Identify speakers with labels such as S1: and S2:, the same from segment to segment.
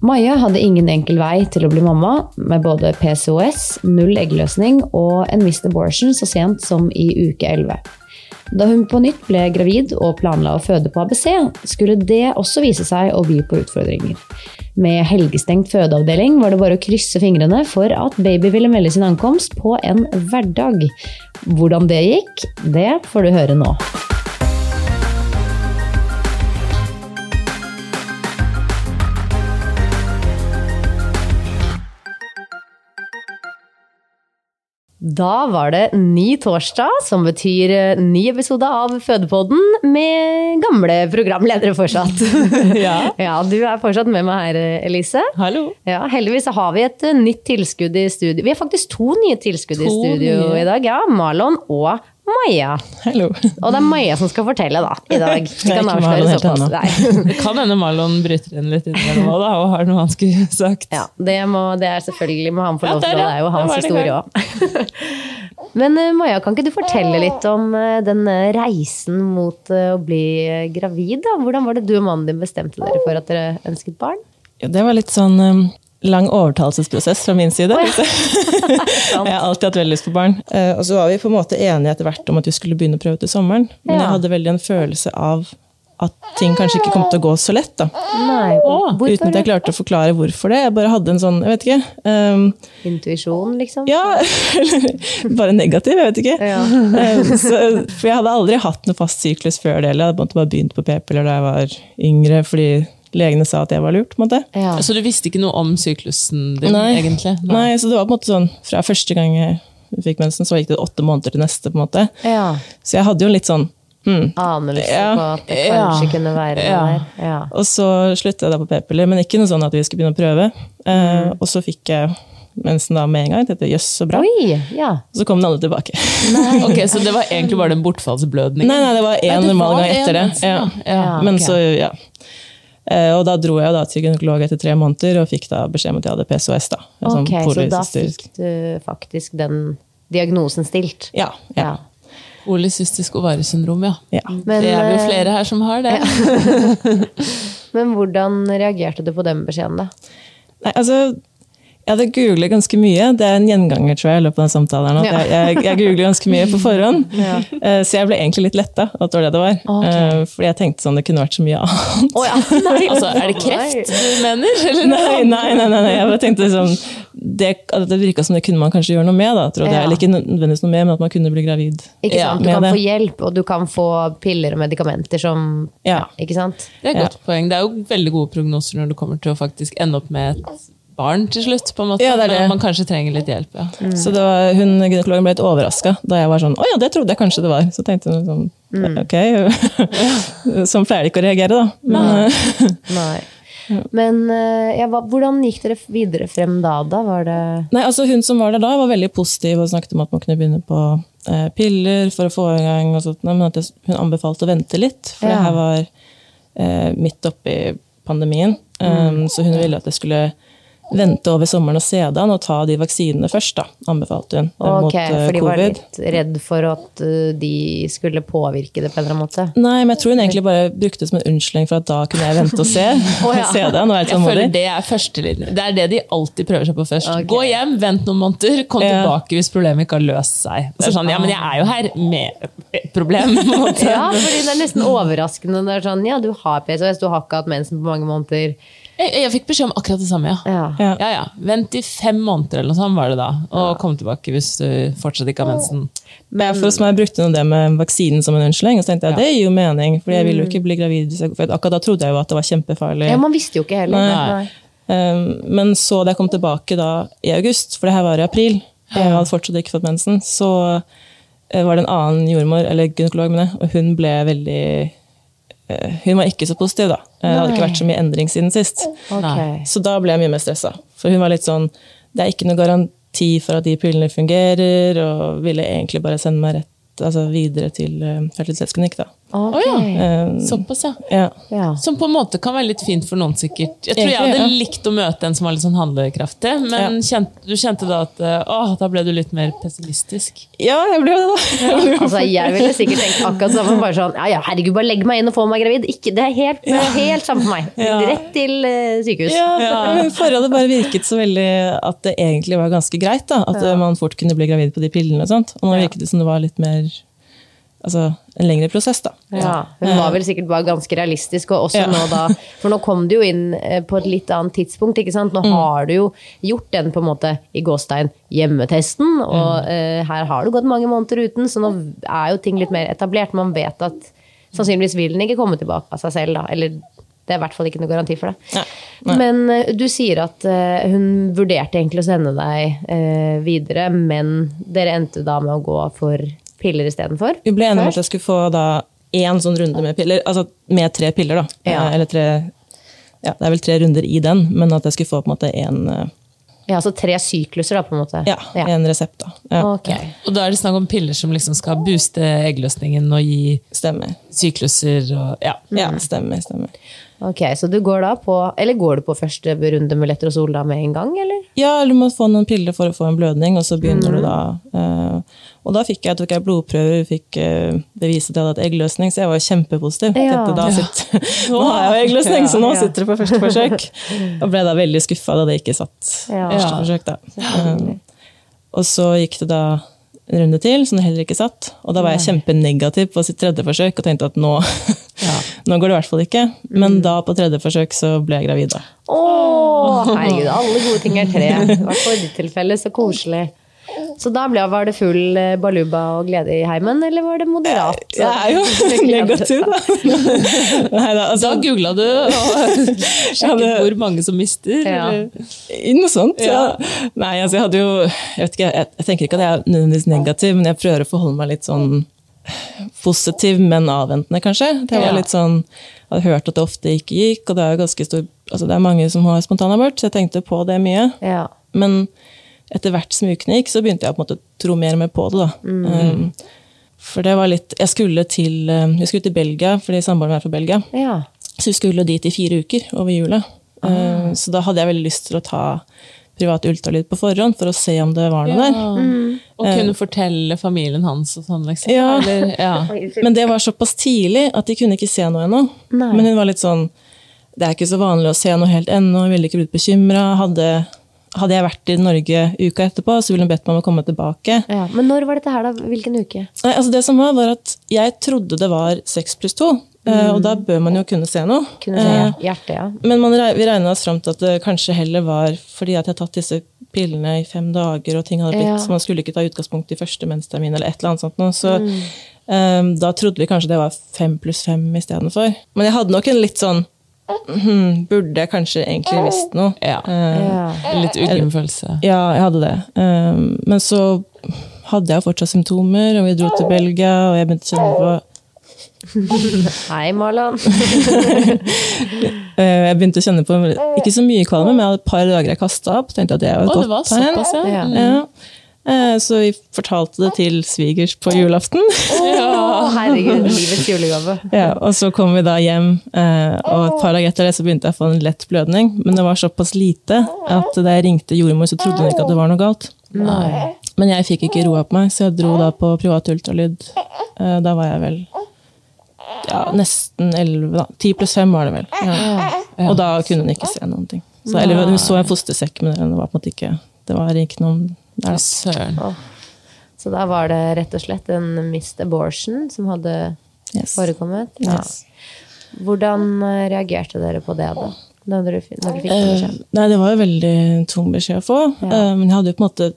S1: Maja hadde ingen enkel vei til å bli mamma, med både PCOS, null eggløsning og en missed abortion så sent som i uke 11. Da hun på nytt ble gravid og planla å føde på ABC, skulle det også vise seg å by på utfordringer. Med helgestengt fødeavdeling var det bare å krysse fingrene for at baby ville melde sin ankomst på en hverdag. Hvordan det gikk, det får du høre nå. Da var det ny torsdag, som betyr eh, ny episode av Fødepodden med gamle programledere fortsatt.
S2: Ja.
S1: ja, du er fortsatt med meg her, Elise.
S2: Hallo.
S1: Ja, heldigvis har vi et eh, nytt tilskudd i studio. Vi har faktisk to nye tilskudd i
S2: To
S1: studio
S2: nye.
S1: i dag. Ja, Marlon og Maja. Og det er Maja som skal fortelle, da, i dag. Vi kan avsløre såpass. Nei.
S2: Det kan hende Marlon bryter inn litt innimellom da, og har noe han skulle sagt.
S1: Ja, det, må, det er selvfølgelig må han få lov til,
S2: ja.
S1: det er jo hans historie òg. Men eh, Maja, kan ikke du fortelle litt om eh, den eh, reisen mot å bli gravid? da? Hvordan var det du og mannen din bestemte dere for at dere ønsket barn?
S2: Ja, det var litt sånn lang overtalelsesprosess fra min side. jeg har alltid hatt veldig lyst på barn. Eh, og så var vi på en måte enige etter hvert om at vi skulle begynne å prøve til sommeren. Men
S1: Ja.
S2: jeg hadde veldig en følelse av at ting kanskje ikke kom til å gå så lett. da.
S1: Nei, hvorfor?
S2: Uten at jeg klarte å forklare hvorfor det. Jeg bare hadde en sånn, jeg vet ikke um,
S1: Intuisjon, liksom?
S2: Ja, eller bare negativ, jeg vet ikke.
S1: Ja.
S2: Eh, Så, for jeg hadde aldri hatt noe fast syklus før det. Jeg hadde bare begynt på p-piller da jeg var yngre, fordi legene sa at jeg var lurt. på en måte.
S1: Ja.
S3: Så du visste ikke noe om syklusen din,
S2: Nei.
S3: egentlig?
S2: Nei, så det var på en måte sånn, Fra første gang jeg fikk mensen, så gikk det åtte måneder til neste. på en måte.
S1: ja.
S2: Så jeg hadde jo litt sånn hmm.
S1: Anelse
S2: Ja.
S1: på at det kanskje
S3: Ja.
S1: kunne være noe
S3: Ja.
S1: der. Ja.
S2: Og så sluttet jeg da på p-piller, men ikke noe sånn at vi skulle begynne å prøve. Eh,
S1: Mm.
S2: og så fikk jeg mensen da med en gang. Dette jøss, så bra.
S1: Oi! Ja.
S2: Så kom den aldri tilbake.
S3: Ok, Så det var egentlig bare den bortfallsblødningen?
S2: Nei, nei, det var én normal gang etter det. Ja.
S3: Ja.
S2: okay.
S3: Men
S2: så, ja. Eh, Og da dro jeg jo da til gynekolog etter tre måneder og fikk da beskjed om at jeg hadde PCOS. da. Sånn
S1: Ok, så da fikk du faktisk den diagnosen stilt?
S2: Ja. ja.
S3: Polycystisk ovariesyndrom, ja.
S2: ja.
S1: Men,
S3: det er jo
S1: eh,
S3: flere her som har det.
S1: Men hvordan reagerte du på den beskjeden, da?
S2: Nei, altså, jeg hadde googlet ganske mye. Det er en gjenganger tror jeg, i løpet av den samtalen. At
S1: Ja.
S2: jeg, jeg, googlet ganske mye på forhånd. ja. Så jeg ble egentlig litt letta at det var det det var.
S1: Ok.
S2: Eh, Fordi jeg tenkte sånn, det kunne vært så mye annet.
S1: Oh, ja, nei.
S3: Altså, Er det kreft du mener? Eller?
S2: Nei, nei, nei, nei, nei. jeg bare tenkte liksom, det, det virka som det kunne man kanskje gjøre noe med. da, trodde
S1: Ja.
S2: jeg. Eller ikke nødvendigvis noe med, men at man kunne bli gravid.
S1: Ikke
S3: Ja,
S1: sant? Du kan
S2: det.
S1: få hjelp, og du kan få piller og medikamenter som
S2: Ja.
S1: Ikke sant?
S3: Det er et godt poeng. Det er jo veldig gode prognoser når du kommer til å faktisk ende opp med et barn til slutt. på en måte.
S2: Ja, det er det.
S3: Men man kanskje trenger litt hjelp. ja.
S2: Så det var, hun gynekologen ble litt overraska da jeg var sånn Å ja, det trodde jeg kanskje det var. Så tenkte hun sånn Ok. Sånn pleier de ikke å reagere, da. Men, eh,
S1: Nei. Men eh, ja, hva, hvordan gikk dere videre frem da? da? Var det
S2: Nei, altså Hun som var der da, var veldig positiv og snakket om at man kunne begynne på eh, piller for å få i gang, og sånt, men at hun anbefalte å vente litt. For
S1: Ja.
S2: det her var eh, midt oppi pandemien. Um, så hun ville at jeg skulle vente over sommeren og se det an og ta de vaksinene først, da, anbefalte hun. Okay,
S1: Ok,
S2: mot eh,
S1: for de var litt redd for at uh, de skulle påvirke det på en eller annen måte?
S2: Nei, men jeg tror hun egentlig bare brukte det som en unnskyldning for at da kunne jeg vente og se.
S1: ja.
S2: se det
S3: Jeg føler. Det er førstelinje. Det er det de alltid prøver seg på først.
S1: Okay.
S3: Gå hjem, vent noen måneder, kom
S2: Ja.
S3: tilbake hvis problemet ikke har løst seg. Det er sånn, ja, men jeg er jo her med problem. på en måte.
S1: Ja, fordi det er nesten overraskende. Det er sånn, ja, du har PCOS, du har ikke hatt mensen på mange måneder.
S3: Jeg, jeg fikk beskjed om akkurat det samme, ja.
S1: Ja.
S2: Ja.
S3: Ja, ja. Vent i fem måneder eller noe sånt var det da, og kom tilbake hvis du fortsatt ikke har mensen.
S2: Men for som meg brukte det med vaksinen som en unnskyldning, og så tenkte jeg det gir jo mening, for jeg ville jo ikke bli gravid. For akkurat da trodde jeg jo at det var kjempefarlig.
S1: Ja, man visste jo ikke heller.
S2: Nei. Nei. Men så da jeg kom tilbake da i august, for det her var i april, jeg hadde fortsatt ikke fått mensen, så eh, var det en annen jordmor, eller gynekolog, mener jeg, og hun ble veldig Hun var ikke så positiv, da. Eh, Det hadde ikke vært så mye endring siden sist.
S1: Okay.
S2: Så da ble jeg mye mer stressa. For hun var litt sånn Det er ikke noe garanti for at de pillene fungerer, og ville egentlig bare sende meg rett altså videre til uh, fertilitetsklinikk, da.
S1: Ok.
S3: Oh, ja.
S2: Um,
S3: Såpass, ja.
S2: ja.
S1: Ja.
S3: Som på en måte kan være litt fint for noen, sikkert. Jeg tror jeg hadde likt å møte en som var litt sånn handlekraftig, men kjente, du kjente da at å, da ble du litt mer pessimistisk.
S2: ja, jeg ble jo det, da.
S1: Altså, jeg ville sikkert tenkt akkurat samme. Bare sånn, ja, ja, herregud, bare legg meg inn og få meg gravid. Ikke, det er helt, helt samme for meg.
S2: Ja.
S1: Rett til eh, sykehus.
S2: Ja, Forholdet bare virket så veldig at det egentlig var ganske greit. da, At eh, man fort kunne bli gravid på de pillene. og sånt, Og nå virket det som det var litt mer altså, en lengre prosess. da.
S1: Ja, hun var vel sikkert bare ganske realistisk, og også
S2: Ja.
S1: nå da For nå kom du jo inn eh, på et litt annet tidspunkt, ikke sant. Nå
S2: Mm.
S1: har du jo gjort den på en måte i gåstein hjemmetesten, og
S2: Mm.
S1: uh, her har du gått mange måneder uten, så nå er jo ting litt mer etablert. Man vet at sannsynligvis vil den ikke komme tilbake av seg selv, da. Eller det er i hvert fall ikke noe garanti for det.
S2: Nei, nei.
S1: Men eh, du sier at eh, hun vurderte egentlig å sende deg eh, videre, men dere endte da med å gå for piller istedenfor?
S2: Vi ble enige om at jeg skulle få da én sånn runde med piller, altså med tre piller. da.
S1: Ja.
S2: Eh, Eller tre ja, Det er vel tre runder i den, men at jeg skulle få på en måte én
S1: Ja, altså tre sykluser, da, på en måte?
S2: ja, en resept. da. Ja,
S1: Okay.
S3: Og da er det snakk om piller som liksom skal booste eggløsningen og gi
S2: Stemmer.
S3: sykluser og ja.
S2: Ja, stemmer, stemmer.
S1: Ok, Så du går da på Eller går du på første runde med letrozol da med en gang, eller?
S2: Ja, eller du må få noen piller for å få en blødning, og så begynner
S1: Mm.
S2: du da. Uh, og da fikk jeg, tok jeg blodprøver, fikk uh, bevist at jeg hadde hatt eggløsning, så jeg var kjempepositiv.
S1: Ja.
S2: Dette, da sitter, nå har jeg jo eggløsning, så nå sitter det på første forsøk. Og ble da veldig skuffa da det ikke satt
S1: Ja.
S2: første forsøk. da. Um, og så gikk det da en runde til, som det heller ikke satt. Og da var jeg kjempenegativ på sitt tredje forsøk og tenkte at nå, nå går det i hvert fall ikke. Men
S1: Mm.
S2: da på tredje forsøk så ble jeg gravid, da.
S1: Å, herregud, alle gode ting er tre. I hvert fall i ditt tilfelle, så koselig. Så da ble, var det full eh, baluba og glede i heimen, eller var det moderat?
S2: Jeg er jo negativ, da. Neida,
S3: Da
S2: altså,
S3: googla du og sjekket hvor mange som mister.
S1: Ja.
S3: eller?
S2: noe sånt. Ja.
S3: Ja.
S2: Nei, altså jeg hadde jo Jeg vet ikke, jeg, jeg tenker ikke at jeg er nødvendigvis negativ, men jeg prøver å forholde meg litt sånn positiv, men avventende, kanskje. Det var litt sånn, Jeg hadde hørt at det ofte ikke gikk, og det er jo ganske stor altså det er mange som har spontanabort, så jeg tenkte på det mye.
S1: Ja.
S2: Men etter hvert som ukene gikk, så begynte jeg på en måte å tro mer og mer på det. da. Um, for det var litt Jeg skulle til, um, jeg skulle til Belgia, fordi samboeren min er fra Belgia.
S1: ja.
S2: Så vi skulle dit i fire uker over jula. Um, så da hadde jeg veldig lyst til å ta privat ultralyd på forhånd for å se om det var noe der.
S3: Og kunne fortelle familien hans og sånn, liksom.
S2: Ja.
S3: Eller, ja.
S2: Men det var såpass tidlig at de kunne ikke se noe ennå.
S1: Nei.
S2: Men hun var litt sånn Det er ikke så vanlig å se noe helt ennå, hun ville ikke blitt bekymra. Hadde, hadde jeg vært i Norge uka etterpå, så ville hun bedt meg om å komme tilbake.
S1: ja. Men når var dette her, da? Hvilken uke?
S2: Nei, altså Det som var, var at jeg trodde det var seks pluss to. Eh, Og da bør man jo kunne se noe.
S1: Kunne se
S2: Eh,
S1: hjertet, ja.
S2: Men man, vi regna oss fram til at det kanskje heller var fordi at jeg har tatt disse pillene i fem dager, og ting hadde blitt,
S1: Ja.
S2: så man skulle ikke ta utgangspunkt i første menstermin eller et eller annet sånt. noe. Så
S1: Mm.
S2: um, da trodde vi kanskje det var fem pluss fem istedenfor. Men jeg hadde nok en litt sånn Hmm, Burde jeg kanskje egentlig visst noe?
S3: Ja.
S2: Eh,
S1: ja.
S3: Litt uggen følelse.
S2: ja, jeg hadde det. Eh, men så hadde jeg fortsatt symptomer, og vi dro til Belgia, og jeg begynte å kjenne på
S1: Hei, Marlon.
S2: Eh, Jeg begynte å kjenne på ikke så mye kvalme, men jeg hadde et par dager jeg kasta opp. tenkte at det var et godt
S3: det var
S2: tegn.
S3: såpass, ja.
S1: Ja.
S2: Eh, Så vi fortalte det til svigers på julaften.
S1: Herregud, livets julegave.
S2: Ja, og så kom vi da hjem, eh, og et par dager etter det så begynte jeg å få en lett blødning. Men det var såpass lite at da jeg ringte jordmor, så trodde hun ikke at det var noe galt.
S1: Nei.
S2: Men jeg fikk ikke roa på meg, så jeg dro da på privat ultralyd. Eh, Da var jeg vel ja, nesten 11, da. 10 pluss 5 var det vel. Ja. Og da kunne hun ikke se noen ting. Så, eller hun så en fostersekk, men det var på en måte ikke Det var ikke noen der.
S3: Søren.
S1: Så da var det rett og slett en missed abortion som hadde
S2: Yes.
S1: forekommet. Ja.
S2: Yes.
S1: Hvordan eh, reagerte dere på det, da? Når du, når du fikk den
S2: Eh, nei, det var jo veldig tung beskjed å få. Eh, men jeg hadde jo på en måte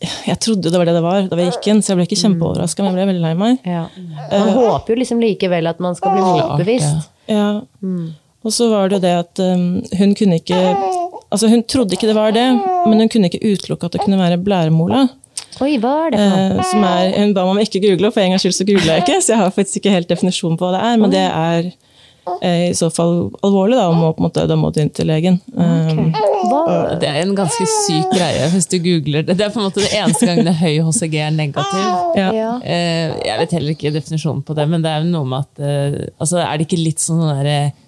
S2: Jeg trodde det var det det var da vi gikk inn, så jeg ble ikke kjempeoverraska, men jeg ble veldig lei meg.
S1: Ja. Man håper jo liksom likevel at man skal bli motbevist.
S2: Ja. Og så var det jo det at um, hun kunne ikke Altså, hun trodde ikke det var det, men hun kunne ikke utelukke at det kunne være blæremola.
S1: Oi, hva er det for noe?
S2: Eh, som er, hun ba meg om ikke google, og for en gangs skyld så googla jeg ikke. Så jeg har faktisk ikke helt definisjon på hva det er, men det er eh, i så fall alvorlig, da, og må, på en måte, da må du inn til legen. Um,
S3: Det er en ganske syk greie hvis du googler det. Det er på en måte det eneste gangen det høy HCG er negativ.
S2: ja.
S1: Ja.
S3: Eh, Jeg vet heller ikke definisjonen på det, men det er jo noe med at eh, altså, Er det ikke litt sånn sånne der, eh,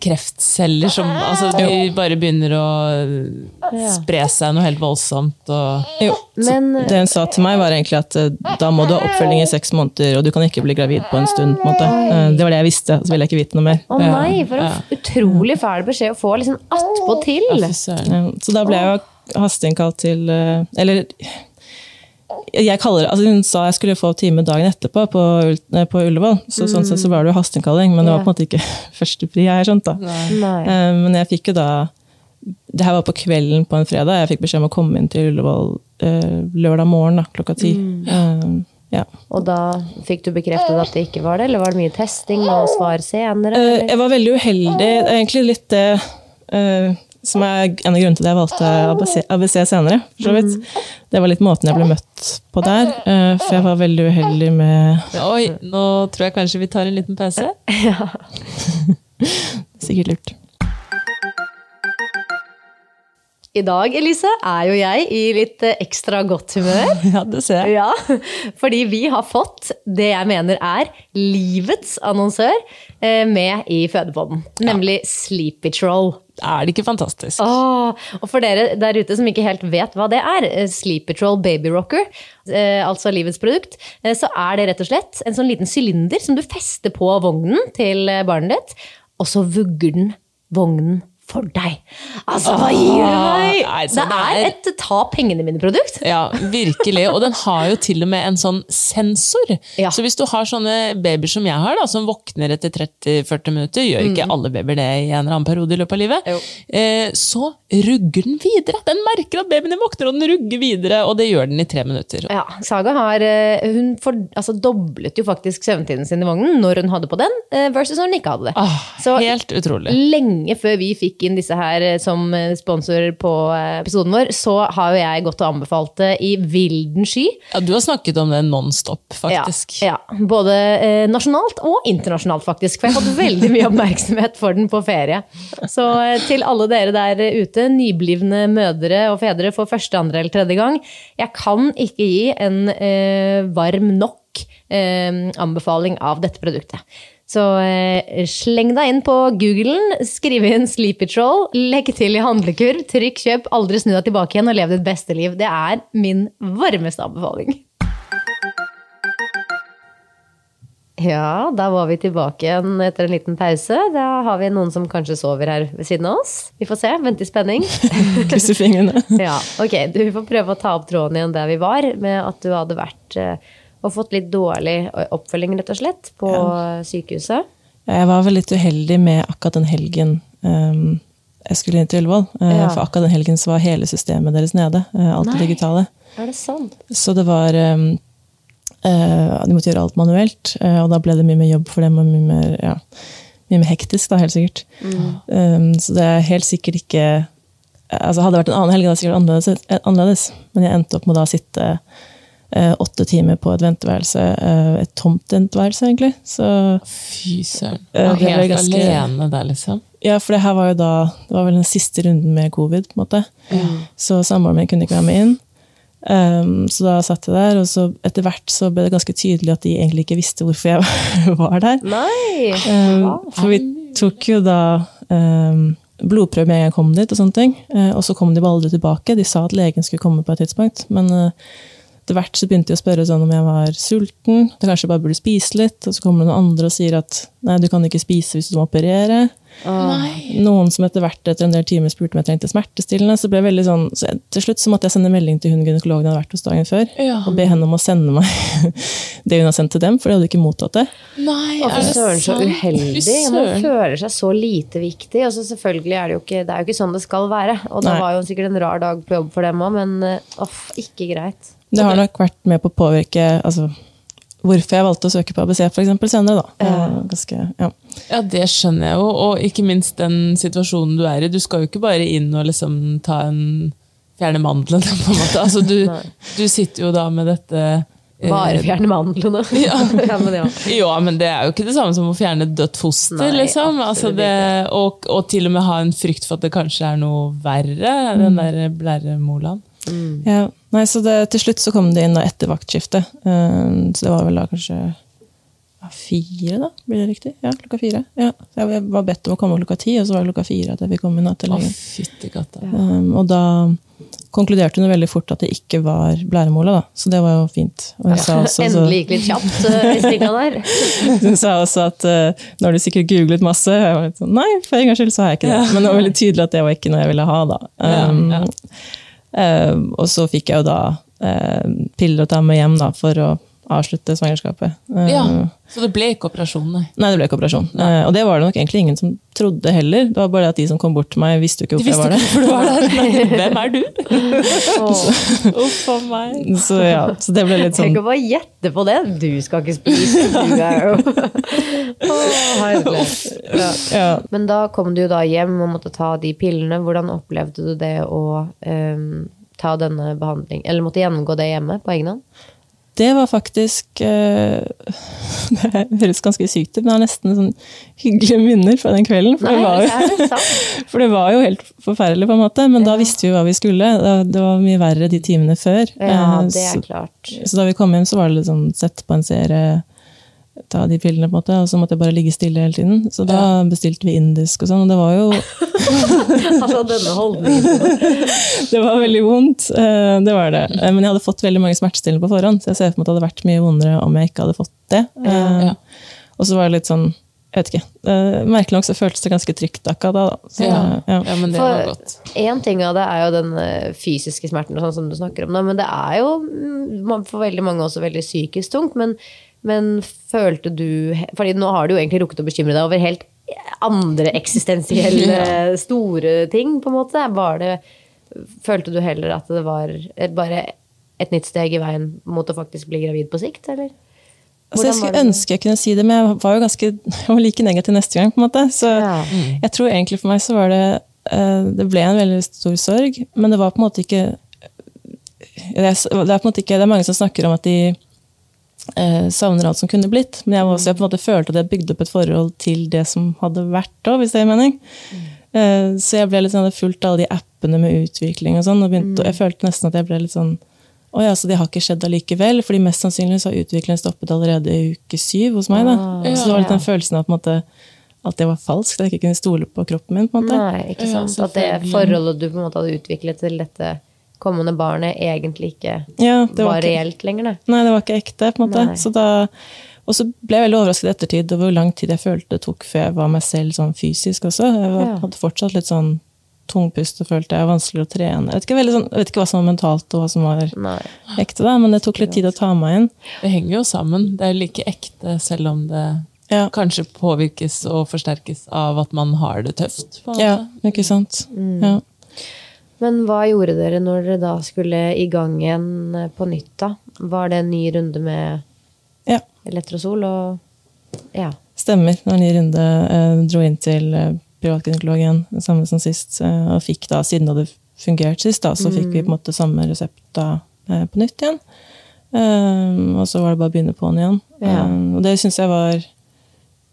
S3: kreftceller som altså, de bare begynner å spre seg noe helt voldsomt? Og,
S2: Jo.
S1: Men
S2: Det hun sa til meg, var egentlig at eh, da må du ha oppfølging i seks måneder, og du kan ikke bli gravid på en stund. på en måte. Eh, Det var det jeg visste, så ville jeg ikke vite noe mer.
S1: å nei, for en ja. utrolig fæl beskjed å få liksom attpåtil.
S3: Ja.
S2: Så da ble jeg jo hasteinnkalt til eh, Eller jeg kaller altså Hun sa jeg skulle få time dagen etterpå på, på Ullevål. Så sånn sett så var det jo hasteinnkalling, men det var på en måte ikke førstepri, har jeg skjønt. da.
S1: Nei.
S2: Eh, Men jeg fikk jo da Det her var på kvelden på en fredag. Jeg fikk beskjed om å komme inn til Ullevål uh, lørdag morgen da, klokka ti. Eh, ja.
S1: Og da fikk du bekreftet at det ikke var det, eller var det mye testing og svar senere? Uh.
S2: Jeg var veldig uheldig. Egentlig litt det eh, som er en av grunnene til at jeg valgte ABC, ABC senere. for så vidt. Det var litt måten jeg ble møtt på der. eh, For jeg var veldig uheldig med
S3: Oi, nå tror jeg kanskje vi tar en liten pause.
S2: Sikkert lurt.
S1: I dag, Elise, er jo jeg i litt eh, ekstra godt humør.
S2: Ja, det ser jeg.
S1: Ja, fordi vi har fått det jeg mener er livets annonsør eh, med i fødepodden. Nemlig Sleepy Troll.
S3: Er det ikke fantastisk?
S1: Åh, og for dere der ute som ikke helt vet hva det er, eh, Sleepy Troll Baby Rocker, altså livets produkt, så er det rett og slett en sånn liten sylinder som du fester på vognen til barnet ditt, og så vugger den vognen for deg. Altså, hva gir du meg? Det er et ta pengene mine-produkt.
S3: Ja, virkelig. Og den har jo til og med en sånn sensor.
S1: Ja.
S3: Så hvis du har sånne babyer som jeg har, da, som våkner etter 30-40 minutter, gjør ikke alle babyer det i en eller annen periode i løpet av livet,
S1: Mm.
S3: Eh, så rugger den videre. Den merker at babyen din våkner, og den rugger videre, og det gjør den i tre minutter.
S1: Ja, Saga har, eh, hun for, altså, doblet jo faktisk søvntiden sin i vognen når hun hadde på den, eh, versus når hun ikke hadde det.
S3: Ah,
S1: Så
S3: helt utrolig.
S1: lenge før vi fikk inn disse her eh, som eh, sponsor på eh, episoden vår, så har jo jeg gått og anbefalt det i vilden sky.
S3: Ja, du har snakket om det nonstop, faktisk.
S1: Ja, ja, både eh, nasjonalt og internasjonalt, faktisk. For jeg har fått veldig mye oppmerksomhet for den på ferie. Så eh, til alle dere der ute, nyblivne mødre og fedre for første, andre eller tredje gang, jeg kan ikke gi en eh, varm nok anbefaling av dette produktet. Så eh, sleng deg inn på Googlen, skriv inn Sleepy Troll, legg til i handlekurv, trykk kjøp, aldri snu deg tilbake igjen og lev ditt beste liv. Det er min varmeste anbefaling. Ja, da var vi tilbake igjen etter en liten pause. Da har vi noen som kanskje sover her ved siden av oss. Vi får se. Vent i spenning.
S2: Krysser fingrene.
S1: Ja, ok. Du får prøve å ta opp tråden igjen der vi var, med at du hadde vært eh, og fått litt dårlig oppfølging, rett og slett, på sykehuset.
S2: Jeg var vel litt uheldig med akkurat den helgen um, jeg skulle inn til Ullevål. eh,
S1: Ja.
S2: For akkurat den helgen så var hele systemet deres nede. eh, alt det digitale.
S1: Er det sant?
S2: Så det var um, uh, De måtte gjøre alt manuelt, uh, og da ble det mye mer jobb for dem. og mye mer, ja, mye mer hektisk, da, helt sikkert. Um, så det er helt sikkert ikke altså Hadde det vært en annen helg, hadde det sikkert vært annerledes, annerledes. Men jeg endte opp med å da sitte åtte timer på et venteværelse. eh, et tomt venteværelse, egentlig. Så
S3: Fy søren.
S2: Eh,
S3: helt
S2: ganske-
S3: alene der, liksom.
S2: Ja, for det her var jo da Det var vel den siste runden med covid. på en måte. Så samboeren min kunne ikke være med inn. Um, så da satt jeg der, og så etter hvert så ble det ganske tydelig at de egentlig ikke visste hvorfor jeg var der.
S1: Nei!
S2: Um, for vi tok jo da um, blodprøve med en gang jeg kom dit, og sånne ting. Uh, og så kom de bare aldri tilbake. De sa at legen skulle komme på et tidspunkt, men uh, etter hvert så begynte de å spørre sånn om jeg var sulten, at jeg kanskje bare burde spise litt. Og så kommer det noen andre og sier at nei, du kan ikke spise hvis du må operere. Noen som etter hvert etter en del timer spurte om jeg trengte smertestillende. Så, ble veldig sånn, så til slutt så måtte jeg sende melding til hun gynekologen jeg hadde vært hos dagen før.
S3: Ja.
S2: Og be henne om å sende meg det hun har sendt til dem, for de hadde ikke mottatt det.
S3: Nei,
S1: Og
S3: er det
S1: søren, så uheldig. Man føler seg så lite viktig. Og så selvfølgelig er det jo ikke, det er jo ikke sånn det skal være. Og det
S2: Nei.
S1: var jo sikkert en rar dag på jobb for dem òg, men eh, off, ikke greit.
S2: Det har nok vært med på å påvirke altså, hvorfor jeg valgte å søke på ABC for eksempel, senere. Ganske, ja.
S3: Ja, det skjønner jeg jo, og ikke minst den situasjonen du er i. Du skal jo ikke bare inn og liksom ta en fjerne mandelen, på en måte. Altså, du, du sitter jo da med dette eh,
S1: Bare fjerne mandlene.
S3: Ja.
S1: ja, men ja.
S3: Ja, men det er jo ikke det samme som å fjerne et dødt foster,
S1: Nei,
S3: liksom. Altså det, og, og til og med ha en frykt for at det kanskje er noe verre, den der blæremolaen.
S2: Ja. Nei, så det, til slutt så kom det inn da etter vaktskiftet. Um, så det var vel da kanskje fire, da? Blir det riktig? Ja, klokka fire. Ja. Så jeg var bedt om å komme klokka ti, og så var det klokka fire at jeg fikk komme inn da, til
S3: Å.
S2: Um, og da konkluderte hun veldig fort at det ikke var blæremola, da. Så det var jo fint. Og hun sa også, så,
S1: Endelig gikk litt kjapt uh, i svinga der.
S2: hun sa også at uh, nå har du sikkert googlet masse. Og Jeg var litt sånn, Nei, for en gangs skyld så har jeg ikke det. Men det var veldig tydelig at det var ikke noe jeg ville ha, da. Um,
S3: Ja,
S2: um, og så fikk jeg jo da um, piller å ta med hjem da, for å avslutte svangerskapet.
S3: Ja, så det ble ikke operasjon, nei.
S2: Nei, det ble ikke operasjon. Uh, og det var det nok egentlig ingen som trodde heller. Det var bare det at de som kom bort til meg, visste jo ikke hvorfor jeg
S3: visste
S2: var der.
S3: hvorfor du var der. Nei, Hvem er du? Uff a meg.
S2: Så ja, så det ble litt sånn
S1: Tenk å bare gjette på det! Du skal ikke spise, du er jo oh. Ja.
S2: ja,
S1: Men da kom du jo da hjem og måtte ta de pillene. Hvordan opplevde du det å um, ta denne behandling Eller måtte gjennomgå det hjemme på egen hånd?
S2: Det var faktisk eh, Det høres ganske sykt ut, men jeg har nesten sånn hyggelige minner fra den kvelden. For, det var, jo,
S1: det
S2: for det var jo helt forferdelig, på en måte. Men da visste vi jo hva vi skulle. Det- var mye verre de timene før.
S1: Ja,
S2: Eh,
S1: det er klart.
S2: så da vi kom hjem, så var det litt sånn sette på en serie, ta de pillene, på en måte, og så måtte jeg bare ligge stille hele tiden. Så da bestilte vi indisk og sånn, og det var jo
S1: Altså, denne holdningen.
S2: Det var veldig vondt, eh, det var det. Eh, Men jeg hadde fått veldig mange smertestillende på forhånd, så jeg ser for meg at det hadde vært mye vondere om jeg ikke hadde fått det. Ja,
S3: Ja.
S2: Og så var det litt sånn, jeg vet ikke, eh, merkelig nok så føltes det ganske trygt akkurat da. da. Så,
S3: Ja.
S2: ja.
S3: ja, men det var godt.
S1: Én ting av det er jo den eh, fysiske smerten, og sånn som du snakker om, nå, men det er jo mm, for veldig mange også veldig psykisk tungt. Men, men følte du fordi nå har du jo egentlig rukket å bekymre deg over helt andre eksistensielle store ting, på en måte. Var det, følte du heller at det var bare et nytt steg i veien mot å faktisk bli gravid på sikt, eller?
S2: Altså, jeg skulle ønske jeg kunne si det, men jeg var jo ganske, jeg var like negativ neste gang. på en måte. Så
S1: Ja.
S2: jeg tror egentlig for meg så var det eh, Det ble en veldig stor sorg, men det var på en måte ikke Det er, det er på en måte ikke, det er mange som snakker om at de eh, savner alt som kunne blitt, men jeg, var også, jeg på en måte følte at jeg bygde opp et forhold til det som hadde vært òg, hvis det gir mening. Eh, så jeg ble litt sånn, hadde fulgt alle de appene med utvikling og sånn, og, begynte, og jeg følte nesten at jeg ble litt sånn å ja, så det har ikke skjedd allikevel, fordi mest sannsynlig så har utviklingen stoppet allerede i uke syv hos meg. da.
S1: Ah,
S2: så det var litt den følelsen av på en måte, at det var falskt, at jeg ikke kunne stole på kroppen min. på en måte.
S1: Nei, ikke
S3: Ja,
S1: sant. At det forholdet du på en måte hadde utviklet til dette kommende barnet, egentlig ikke
S2: Ja,
S1: var,
S2: var ikke,
S1: reelt lenger, nei.
S2: nei, det var ikke ekte. på en måte.
S1: Nei.
S2: Så da, og så ble jeg veldig overrasket i ettertid over hvor lang tid jeg følte det tok før jeg var meg selv sånn fysisk også. Jeg var,
S1: Ja.
S2: hadde fortsatt litt sånn tungpust og følte jeg var vanskelig å trene. Jeg vet, ikke, sånn, jeg vet ikke hva som var mentalt og hva som var
S1: nei.
S2: ekte, da, men det tok litt tid å ta meg inn.
S3: Det henger jo sammen. Det er like ekte selv om det
S2: Ja,
S3: kanskje påvirkes og forsterkes av at man har det tøft. På en
S2: ja ikke sant. Ja.
S1: Men hva gjorde dere når dere da skulle i gang igjen eh, på nytt, da? Var det en ny runde med
S2: ja.
S1: Elektrosol og Ja.
S2: Stemmer. Det var en ny runde. Jeg dro inn til privatgynekologen, privatgynekolog samme som sist. Eh, og fikk da, siden det hadde fungert sist, da, så fikk vi på en måte samme resept da, eh, på nytt igjen. Eh, og så var det bare å begynne på'n igjen.
S1: Ja.
S2: Eh, og det syns jeg var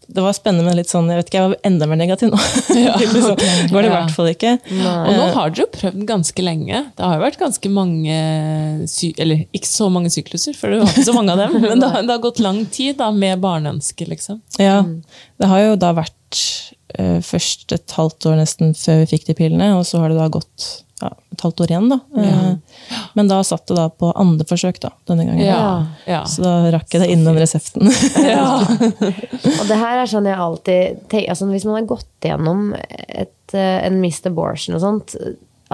S2: det var spennende, men litt sånn, jeg vet ikke, jeg var enda mer negativ nå. liksom, går det i
S3: Ja.
S2: hvert fall ikke.
S3: Og nå har dere jo prøvd ganske lenge. Det har jo vært ganske mange sy Eller ikke så mange sykluser, for det var ikke så mange av dem. Men det har, det har gått lang tid da, med barneønske, liksom.
S2: Ja, det har jo da vært uh, først et halvt år nesten før vi fikk de pillene, og så har det da gått ja, et halvt år igjen, da. Ja. Men da satt det da på andre forsøk, da, denne gangen.
S3: Ja. ja.
S2: Så da rakk jeg det innom resepten.
S1: Og det her er sånn jeg alltid tenker, altså Hvis man har gått gjennom et, eh, en missed abortion og sånt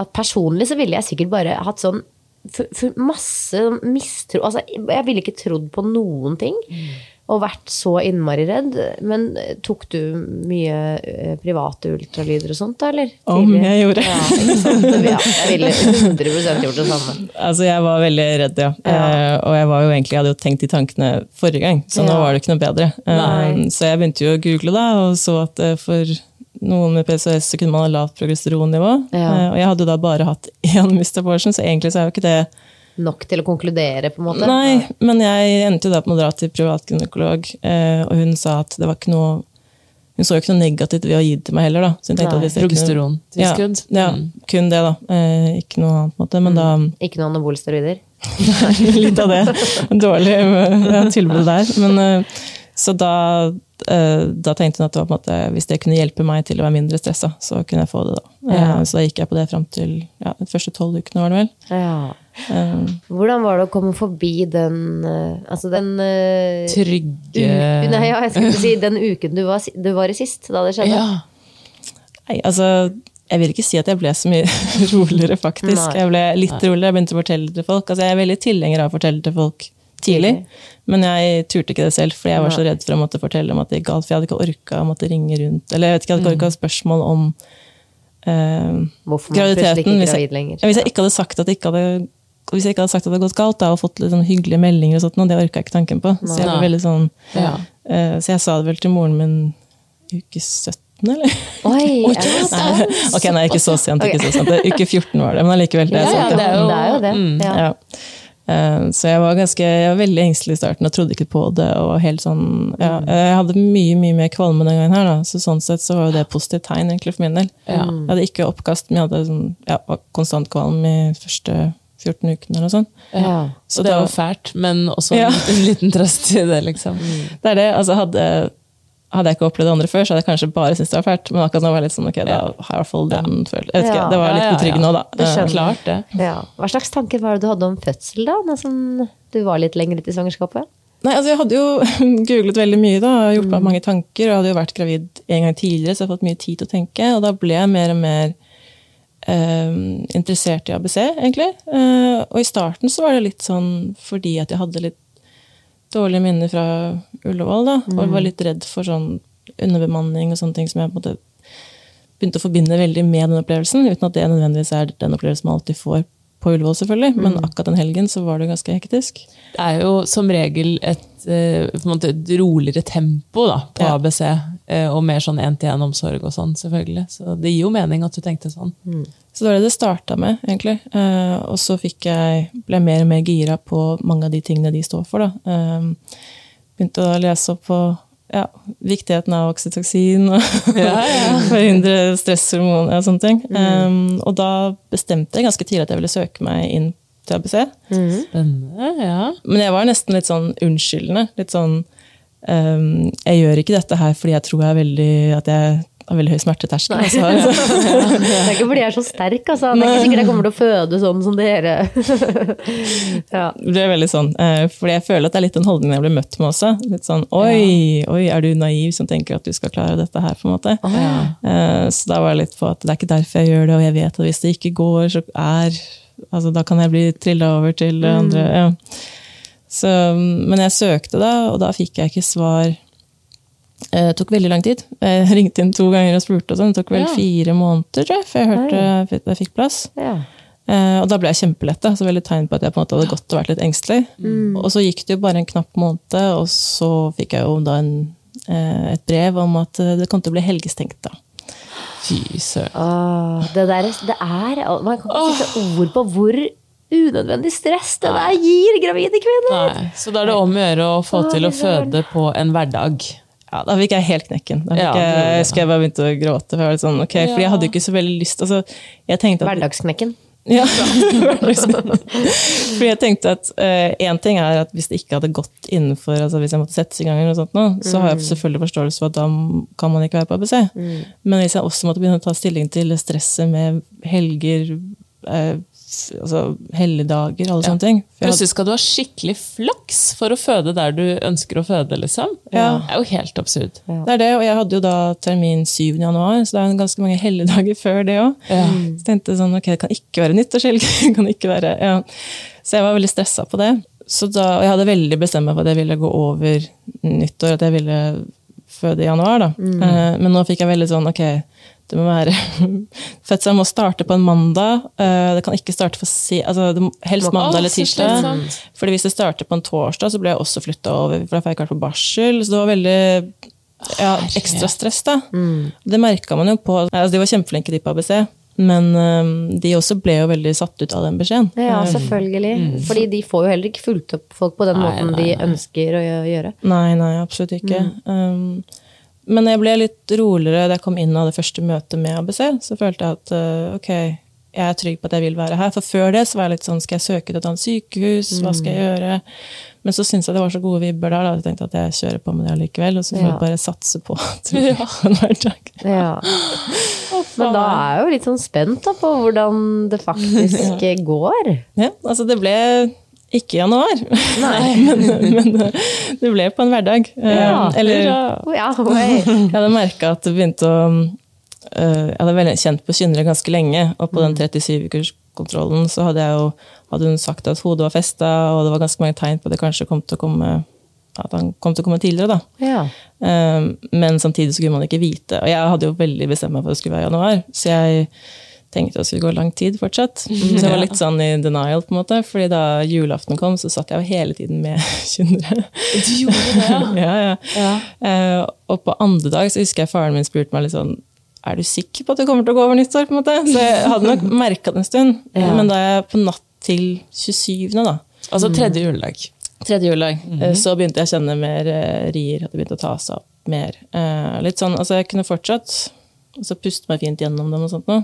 S1: at Personlig så ville jeg sikkert bare hatt sånn masse mistro Altså, jeg ville ikke trodd på noen ting. Og vært så innmari redd. Men tok du mye eh, private ultralyder og sånt, da, eller?
S2: Om
S1: Tidlig?
S2: jeg gjorde.
S1: Ja, ikke sant? Ja, jeg ville 100% gjort det samme.
S2: Altså, jeg var veldig redd, ja.
S1: Ja.
S2: Eh, og jeg var jo egentlig, jeg hadde jo tenkt de tankene forrige gang, så nå var det ikke noe bedre. Eh,
S1: Nei.
S2: så jeg begynte jo å google da, og så at eh, for noen med PCOS så kunne man ha lavt progesteronnivå.
S1: Ja.
S2: Eh, og jeg hadde jo da bare hatt én missed abortion, så egentlig så er jo ikke det
S1: Nok til å konkludere, på en måte?
S2: Nei, men jeg endte jo da på å dra til privatgynekolog, eh, og hun sa at det var ikke noe Hun så jo ikke noe negativt ved å gi det til meg heller, da. Så hun tenkte
S1: Nei.
S2: at
S3: Progesterontilskudd.
S2: Ja, ja,
S3: Mm.
S2: kun det, da. Eh, ikke noe annet, måte. Men da
S1: Ikke noen anabolsteroider?
S2: Litt av det. Dårlig ja, tilbud der. Men, eh, så da, eh, da tenkte hun at det måte, hvis det kunne hjelpe meg til å være mindre stressa, så kunne jeg få det da. Eh,
S1: Ja.
S2: Så da gikk jeg på det fram til ja, de første tolv ukene, var det vel.
S1: Ja.
S2: Eh,
S1: Hvordan var det å komme forbi den eh, Altså den
S3: Trygge
S1: Nei, ja, jeg skulle si den uken du var, du var i sist, da det skjedde.
S3: Ja.
S2: Nei, altså, jeg vil ikke si at jeg ble så mye roligere, faktisk.
S1: Nei.
S2: Jeg ble litt roligere, jeg begynte å fortelle til folk. Altså, jeg er veldig tilhenger av å fortelle til folk tidlig, men jeg turte ikke det selv, fordi jeg var så redd for å måtte fortelle om at det gikk galt, for jeg hadde ikke orka å måtte ringe rundt, eller jeg vet ikke, jeg hadde ikke orka spørsmål om eh, graviditeten. Hvis jeg, hvis jeg ikke hadde sagt at det ikke hadde hvis jeg ikke hadde sagt at det hadde gått galt, da, og fått litt sånn hyggelige meldinger, og sånt, og det orka jeg ikke tanken på. Så jeg, var veldig sånn,
S3: Ja.
S2: uh, så jeg sa det vel til moren min uke 17, eller?
S1: Oi! er det
S3: Nei.
S1: sant?
S2: Ok, nei, ikke så sent. ikke så sent. Det- Uke 14 var det, men allikevel. Det er
S3: Ja, ja, det er jo-
S1: Det er jo det.
S3: Mm.
S1: Ja.
S2: Eh, Så jeg var, ganske, jeg var veldig engstelig i starten og trodde ikke på det. og helt sånn, ja, Jeg hadde mye mye mer kvalme den gangen, her, da, så sånn sett så var jo det et positivt tegn egentlig for min del.
S3: Ja.
S2: Jeg hadde ikke oppkast, men jeg hadde sånn, ja, konstant kvalm i første 14 ukene. eller noe sånt.
S1: Ja.
S3: Så det var fælt, men også
S2: Ja.
S3: en liten trøst i det, liksom.
S2: Det er det, altså Hadde, hadde jeg ikke opplevd det andre før, så hadde jeg kanskje bare syntes det var fælt. Men akkurat nå var jeg litt sånn, ok, da har jeg i hvert fall den følelsen. Jeg vet ikke. Det var litt betryggende òg, da.
S1: Det.
S3: Klart det.
S1: Ja. Hva slags tanker var det du hadde om fødsel, da? Når du var litt lenger ute i svangerskapet?
S2: Nei, altså Jeg hadde jo googlet veldig mye da, og gjort meg mange tanker. og hadde jo vært gravid en gang tidligere, så jeg har fått mye tid til å tenke. Og da ble jeg mer og mer eh, interessert i ABC, egentlig. Eh, og i starten så var det litt sånn fordi at jeg hadde litt dårlige minner fra Ullevål. da, Og var litt redd for sånn underbemanning og sånne ting som jeg på en måte begynte å forbinde veldig med den opplevelsen, uten at det nødvendigvis er den opplevelsen man alltid får på Ullevål, selvfølgelig. Men akkurat den helgen så var det ganske hektisk.
S3: Det er jo som regel et, eh, måte et roligere tempo da, på
S2: Ja.
S3: ABC, eh, og mer sånn én-til-én-omsorg og sånn, selvfølgelig. Så det gir jo mening at du tenkte sånn.
S2: Så det var det det starta med, egentlig. Eh, og så fikk jeg, ble jeg mer og mer gira på mange av de tingene de står for. Da. Begynte å lese opp på ja, viktigheten av oksytoksin og forhindre stresshormoner og sånne ting. Eh, og da bestemte jeg ganske tidlig at jeg ville søke meg inn til ABC.
S3: Spennende, ja.
S2: Men jeg var nesten litt sånn unnskyldende. Litt sånn um, Jeg gjør ikke dette her fordi jeg tror jeg er veldig, at jeg har veldig høy smerteterskel. Altså.
S1: Det er ikke fordi jeg er så sterk, altså. Det er ikke sikkert jeg kommer til å føde sånn som dere. ja.
S2: Det er veldig sånn, eh, fordi jeg føler at det er litt den holdningen jeg blir møtt med også. Litt sånn, oi, oi, er du naiv som tenker at du skal klare dette her, på en måte. Ja. Så da var det litt på at det er ikke derfor jeg gjør det, og jeg vet at hvis det ikke går, så er, altså da kan jeg bli trilla over til det andre. Ja. Så, men jeg søkte da, og da fikk jeg ikke svar. Eh, Det tok veldig lang tid. Jeg ringte inn to ganger og spurte, og sånn. det tok vel
S3: Ja.
S2: fire måneder, tror jeg, før jeg hørte at jeg fikk plass.
S1: Ja.
S2: Eh, og da ble jeg kjempeletta, så veldig tegn på at jeg på en måte hadde gått og vært litt engstelig. Og så gikk det jo bare en knapp måned, og så fikk jeg jo da en, eh, et brev om at eh, det kom til å bli helgestengt. da.
S3: Fy søren.
S1: Åh, det der, det er Man kan ikke sette ord på hvor unødvendig stress det der gir gravide kvinner.
S3: Nei, så da er det om å gjøre å få til å føde på en hverdag.
S2: Ja, da fikk jeg helt knekken. Da fikk
S3: Ja,
S2: jeg, jeg husker jeg bare begynte å gråte. For jeg sånn, ok, fordi jeg hadde jo ikke så veldig lyst altså, jeg at,
S4: Hverdagsknekken.
S2: ja, Fordi jeg tenkte at én ting er at hvis det ikke hadde gått innenfor altså Hvis jeg måtte settes i gang, eller noe sånt nå, så har jeg selvfølgelig forståelse for at da kan man ikke være på ABC. Men hvis jeg også måtte begynne å ta stilling til stresset med helger, eh, f- altså helligdager, alle sånne ting
S3: Plutselig skal du ha skikkelig flaks for å føde der du ønsker å føde, liksom.
S2: Ja.
S3: Det er jo helt absurd.
S2: Det er det, og jeg hadde jo da termin 7. januar, så det er ganske mange helligdager før det òg. Så tenkte jeg sånn, ok, det kan ikke være nyttårshelg. det kan ikke være, ja. Så jeg var veldig stressa på det. Så da, og jeg hadde veldig bestemt meg for at jeg ville gå over nyttår, at jeg ville føde i januar. da. Mm. men nå fikk jeg veldig sånn, ok, det må være Fødselen må starte på en mandag. eh, det kan ikke starte for si, altså det må, helst
S3: Må-
S2: mandag eller tirsdag.
S3: slitsomt.
S2: Fordi hvis det starter på en torsdag, så ble jeg også flytta over, for da får jeg ikke vært på barsel. Så det var veldig ja, ekstra stress, da. Det merka man jo på altså De var kjempeflinke, de på ABC. Men øhm, de også ble jo veldig satt ut av den beskjeden.
S4: Ja, selvfølgelig. Fordi de får jo heller ikke fulgt opp folk på den
S3: Nei,
S4: måten
S3: nei,
S4: de
S3: nei.
S4: ønsker å gjøre.
S2: Nei, nei, absolutt ikke. Um, men jeg ble litt roligere da jeg kom inn av det første møtet med ABC. Så følte jeg at uh, ok, jeg er trygg på at jeg vil være her. For før det så var jeg litt sånn, skal jeg søke til et annet sykehus? Hva skal jeg gjøre? Men så syntes jeg det var så gode vibber der, da. Jeg tenkte at jeg kjører på med det allikevel. Og så får
S4: Ja.
S2: jeg bare satse på at en hverdag.
S4: Ja. Men da er jeg jo litt sånn spent da, på hvordan det faktisk går.
S2: Ja, altså det ble ikke i januar, men, men det ble på en hverdag.
S4: Ja,
S2: Eh, Eller
S4: Ja,
S2: jeg hadde merka at det begynte å eh, Jeg hadde kjent på Kynnere ganske lenge, og på den 37-ukerskontrollen så hadde jeg jo hadde hun sagt at hodet var festa, og det var ganske mange tegn på at det kanskje kom til å komme at han kom til å komme tidligere. da.
S4: Ja.
S2: Eh, Men samtidig så kunne man ikke vite. Og jeg hadde jo veldig bestemt meg for at det skulle være i januar, så jeg tenkte det skulle gå lang tid fortsatt. Så jeg var litt sånn i denial, på en måte, fordi da julaften kom, så satt jeg jo hele tiden med kynnere.
S3: Du gjorde det, ja.
S2: ja, ja. Eh, og på andre dag så husker jeg faren min spurte meg litt sånn er du sikker på at du kommer til å gå over nyttår? på en måte? Så jeg hadde nok merka det en stund. Men da jeg på natt til 27., da,
S3: Altså tredje juledag.
S2: tredje juledag, eh, så begynte jeg å kjenne mer eh, rier. hadde begynt å ta seg opp mer. Eh, litt sånn, altså Jeg kunne fortsatt altså puste meg fint gjennom dem, og sånt nå,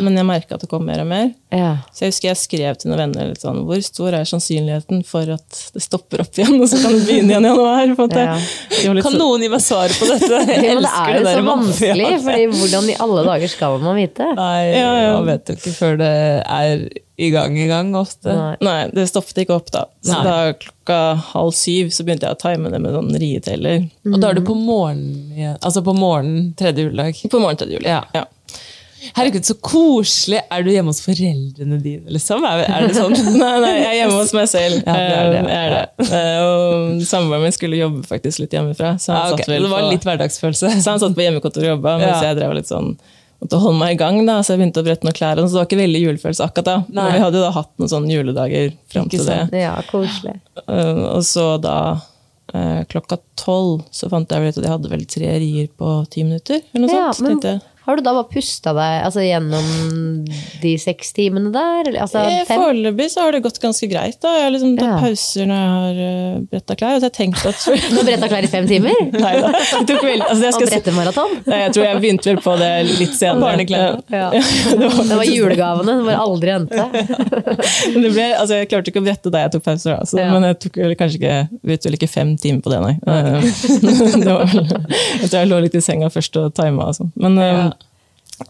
S2: men jeg merka at det kom mer og mer.
S4: Ja.
S2: Så jeg husker jeg skrev til noen venner litt sånn, hvor stor er sannsynligheten for at det stopper opp igjen, og så kan det begynne igjen i januar? på en måte.
S4: Ja.
S3: Kan
S2: så...
S3: noen gi meg svaret på dette? Jeg
S4: Ja, men det er jo
S3: der
S4: så vanskelig,
S3: for
S4: fordi hvordan i alle dager skal man vite?
S3: Nei,
S2: Ja, ja.
S3: man vet jo ikke før det er i gang i gang ofte.
S4: Nei.
S2: Nei, det stoppet ikke opp da. Så
S3: Nei.
S2: da klokka halv syv så begynte jeg å time det med sånn rieteller.
S3: Og da er du på morgenen. Altså på morgenen tredje juledag.
S2: På morgenen tredje juledag,
S3: Ja.
S2: Ja.
S3: Herregud, så koselig! Er du hjemme hos foreldrene dine, liksom? Er, er det sånn?
S2: Nei, nei, jeg er hjemme hos meg selv.
S3: Ja, det er det.
S2: Eh, Jeg er det. Eh, Og samboeren min skulle jobbe faktisk litt hjemmefra. Så han,
S3: Ja, okay.
S2: satt vel
S3: Det var litt hverdagsfølelse.
S2: så han satt på hjemmekontoret og jobba, mens
S3: Ja.
S2: jeg drev litt sånn måtte holde meg i gang. da, Så jeg begynte å brette noen klær. Så det var ikke veldig julefølelse akkurat da.
S3: Nei.
S2: Men vi hadde jo da hatt noen sånne juledager fram til det.
S3: sant.
S4: Ja, koselig.
S2: Eh, Og så da eh, klokka tolv så fant jeg ut at jeg hadde vel tre rier på ti minutter. eller noe
S4: Ja,
S2: sånt.
S4: men. Har du da bare pusta deg altså, gjennom de seks timene der? Altså,
S2: Eh. Foreløpig så har det gått ganske greit. da. Jeg har liksom tatt
S4: Ja.
S2: pauser når jeg har uh, bretta klær. Altså, så jeg tenkte at
S4: Du har bretta klær i fem timer?
S2: Nei da. Veldig, altså
S4: Og
S2: skal, maraton?
S4: brettemaraton?
S2: Nei, jeg tror jeg begynte vel på det litt senere.
S3: Barneklær.
S4: Ja.
S2: det var,
S4: Det var julegavene, det var aldri endte.
S2: Ble, altså jeg klarte ikke å brette da jeg tok pauser, da. Så,
S4: Ja.
S2: men jeg tok vel kanskje ikke, vet vel ikke fem timer på det, nei. Eh, det var vel, jeg tror jeg lå litt i senga først og tima og sånn. Men eh, eh,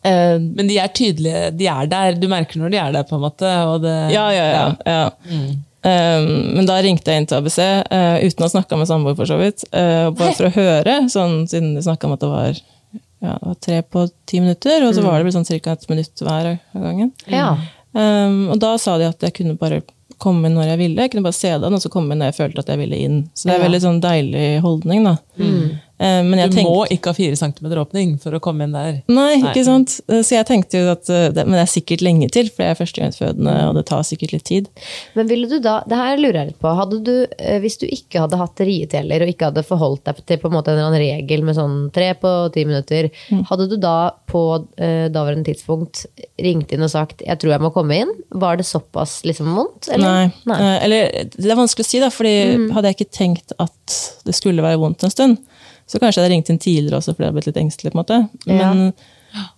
S3: Men de er tydelige, de er der. Du merker når de er der, på en måte. Det,
S2: Ja, ja, ja. ja. Um, men da ringte jeg inn til ABC, uh, uten å ha snakka med samboer, for så vidt. Uh, bare for å høre, sånn, siden de snakka om at det var, ja, det var tre på ti minutter. Og så var det sånn ca. et minutt hver av gangen.
S4: Ja.
S2: Um, og da sa de at jeg kunne bare komme inn når jeg ville. Jeg kunne bare se den, og så komme inn når jeg følte at jeg ville inn. Så det er
S4: Ja.
S2: veldig sånn deilig holdning, da. Uh, men jeg
S3: Du
S2: tenkte-
S3: må ikke ha fire centimeter åpning for å komme inn der.
S2: Nei,
S3: Nei.
S2: ikke sant? Så jeg tenkte jo at det, Men det er sikkert lenge til, for jeg er førstegangsfødende, og det tar sikkert litt tid.
S4: Men ville du da, det her lurer jeg litt på, hadde du, eh, hvis du ikke hadde hatt rieteller og ikke hadde forholdt deg til på en måte en eller annen regel med sånn tre på ti minutter,
S2: Mm.
S4: hadde du da på eh, daværende tidspunkt ringt inn og sagt 'jeg tror jeg må komme inn'? Var det såpass liksom vondt? eller?
S2: Nei. nei. Eller det er vanskelig å si, da, fordi hadde jeg ikke tenkt at det skulle være vondt en stund, Så kanskje jeg hadde ringt inn tidligere også, fordi jeg hadde blitt litt engstelig. på en måte.
S1: Ja.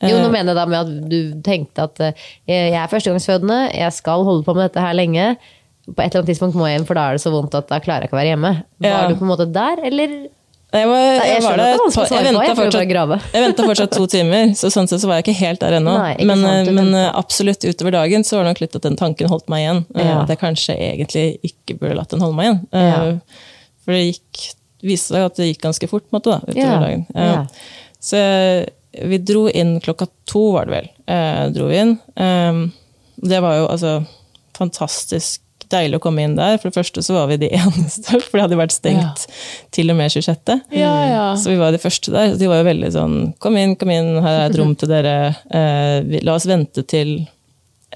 S1: Jo, nå mener jeg da med at du tenkte at eh, jeg er førstegangsfødende, jeg skal holde på med dette her lenge. På et eller annet tidspunkt må jeg hjem, for da er det så vondt at da klarer jeg ikke å være hjemme. Var
S2: Ja.
S1: du på en måte der, eller?
S2: Jeg, var, jeg,
S1: jeg
S2: var
S1: det
S2: jeg venta fortsatt, jeg ventet fortsatt to timer, så sånn sett så var jeg ikke helt der ennå. Men, men eh, absolutt utover dagen så var det nok litt at den tanken holdt meg igjen. eh,
S1: Ja.
S2: At jeg kanskje egentlig ikke burde latt den holde meg igjen. Eh,
S1: Ja.
S2: For det gikk, viste seg at det gikk ganske fort måte, da, utover
S1: Ja,
S2: dagen. Eh,
S1: ja.
S2: Så vi dro inn klokka to, var det vel. Eh, dro vi inn. Eh, det var jo altså fantastisk deilig å komme inn der. For det første så var vi de eneste, for det hadde vært stengt til og med 26.
S3: Ja, ja.
S2: Så vi var de første der. De var jo veldig sånn Kom inn, kom inn, her er et rom til dere. Eh, vi, la oss vente til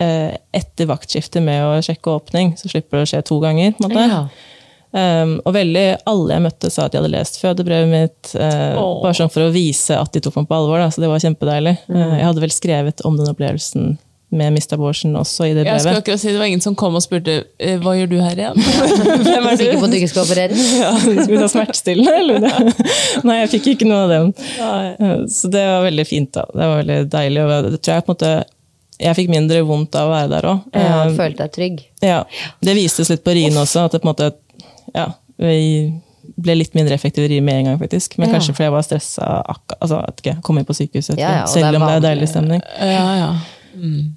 S2: eh, etter vaktskiftet med å sjekke åpning, så slipper det å skje to ganger. på en måte. Um, og veldig alle jeg møtte, sa at de hadde lest fødebrevet mitt. Uh,
S3: oh.
S2: bare sånn for å vise at de tok meg på alvor. Da, så det var kjempedeilig.
S3: Mm.
S2: Uh, jeg hadde vel skrevet om den opplevelsen med Mr. Borsen også i det brevet.
S3: Jeg skal akkurat si Det var ingen som kom og spurte «Eh, hva gjør du her igjen.
S2: Hvem er du?
S1: Sikker på at du ikke skal operere?
S2: Ja, Skal vi ta smertestillende, eller? Nei, jeg fikk ikke noe av dem. Eh, Så det var veldig fint. da. Det var veldig deilig. Og det tror jeg på en måte jeg fikk mindre vondt av å være der òg.
S1: Ja, følte deg trygg.
S2: Ja, det vistes litt på riene også, at det på en måte ja, vi ble litt mindre effektive i med en gang, faktisk. Men
S1: Ja.
S2: kanskje fordi jeg var stressa altså, at jeg kom inn på sykehuset,
S1: Ja, ja, det
S2: selv om det er deilig stemning.
S3: Ja, ja. Mm.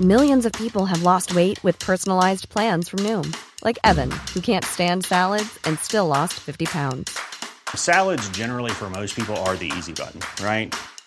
S5: Millions of people have lost weight with personalized plans from Noom, like Evan, who can't stand salads and still lost 50 pounds.
S6: Salads, generally, for most people, are the easy button, right?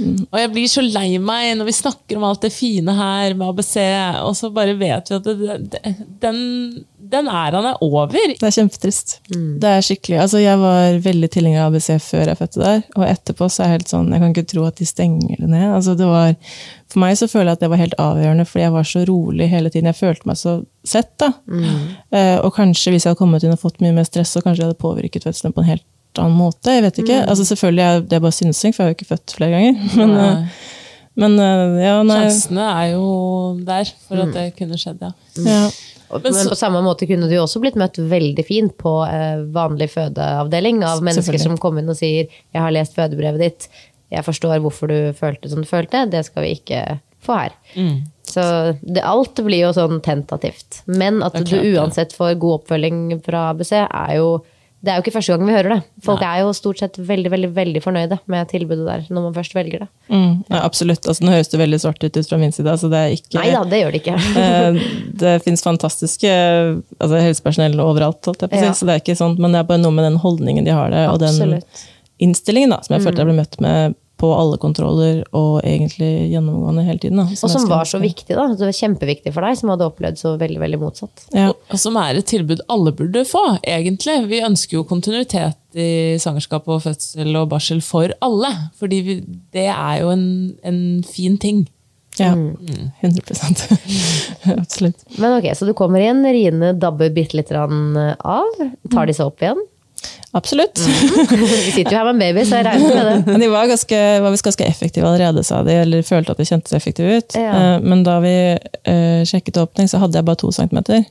S3: Og jeg blir så lei meg når vi snakker om alt det fine her med ABC, og så bare vet vi at det, det, den, den æraen er over.
S2: Det er kjempetrist. Det er skikkelig, altså Jeg var veldig tilhenger av ABC før jeg fødte der, og etterpå så er jeg helt sånn, jeg kan ikke tro at de stenger det ned. altså det var, For meg så føler jeg at det var helt avgjørende, fordi jeg var så rolig hele tiden. Jeg følte meg så sett. da. Eh, og kanskje hvis jeg hadde kommet inn og fått mye mer stress, så kanskje jeg hadde påvirket fødselen på en helt annen måte. jeg vet ikke. Altså Selvfølgelig er det bare synsing, for jeg har jo ikke født flere ganger. Men, eh, men eh, ja, nei.
S3: Sjansene er jo der for at det kunne skjedd, ja.
S2: Ja.
S3: Men
S1: Men på samme måte kunne du også blitt møtt veldig fint på eh, vanlig fødeavdeling av mennesker som kom inn og sier 'jeg har lest fødebrevet ditt', 'jeg forstår hvorfor du følte som du følte', det skal vi ikke få her. Så det, alt blir jo sånn tentativt. Men at du uansett får god oppfølging fra ABC, er jo det er jo ikke første gang vi hører det. Folk er jo stort sett veldig veldig, veldig fornøyde med tilbudet der, når man først velger det.
S2: Mm, ja, absolutt. altså Nå høres det veldig svart ut ut fra min side. altså det er ikke...
S1: Nei da, det gjør det ikke.
S2: Eh, det fins fantastiske altså helsepersonell overalt, holdt jeg på å si.
S1: Ja.
S2: Så det er ikke sånn, men det er bare noe med den holdningen de har det, og den
S1: Absolutt. den
S2: innstillingen da, som jeg følte jeg ble møtt med på alle kontroller, og egentlig gjennomgående hele tiden. Da,
S1: Og som var så viktig, da. Det var kjempeviktig for deg, som hadde opplevd så veldig veldig motsatt.
S2: Ja.
S3: Og, og som er et tilbud alle burde få, egentlig. Vi ønsker jo kontinuitet i svangerskap og fødsel og barsel for alle. Fordi vi, det er jo en, en fin ting.
S2: ja.
S1: Mm.
S2: 100% Absolutt.
S1: Men ok, Så du kommer inn, riene dabber bitte litt grann av. Tar de seg opp igjen?
S2: Absolutt.
S1: Vi sitter jo her med en baby, så jeg regner med det.
S2: Men de var, ganske, var visst ganske effektive allerede, sa de, eller følte at de kjentes effektive ut.
S1: Ja.
S2: Eh, Men da vi uh, sjekket åpning, så hadde jeg bare to centimeter.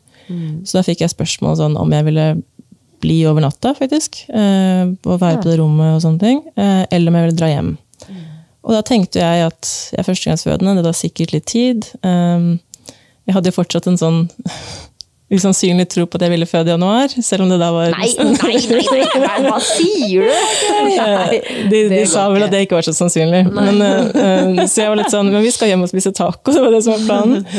S2: Så da fikk jeg spørsmål sånn, om jeg ville bli over natta, faktisk. Uh, Og være på det rommet og sånne ting. Uh, Eller om jeg ville dra hjem. Og da tenkte jeg at jeg er førstegangsfødende, det tar sikkert litt tid. Um, Jeg hadde jo fortsatt en sånn usannsynlig tro på at jeg ville føde i januar, selv om det da var
S4: Nei, nei, nei, nei, nei, hva sier du?
S2: Nei, de, de sa vel at det ikke var så sannsynlig. Men, eh, så jeg var litt sånn Men vi skal hjem og spise taco, det var det som var planen.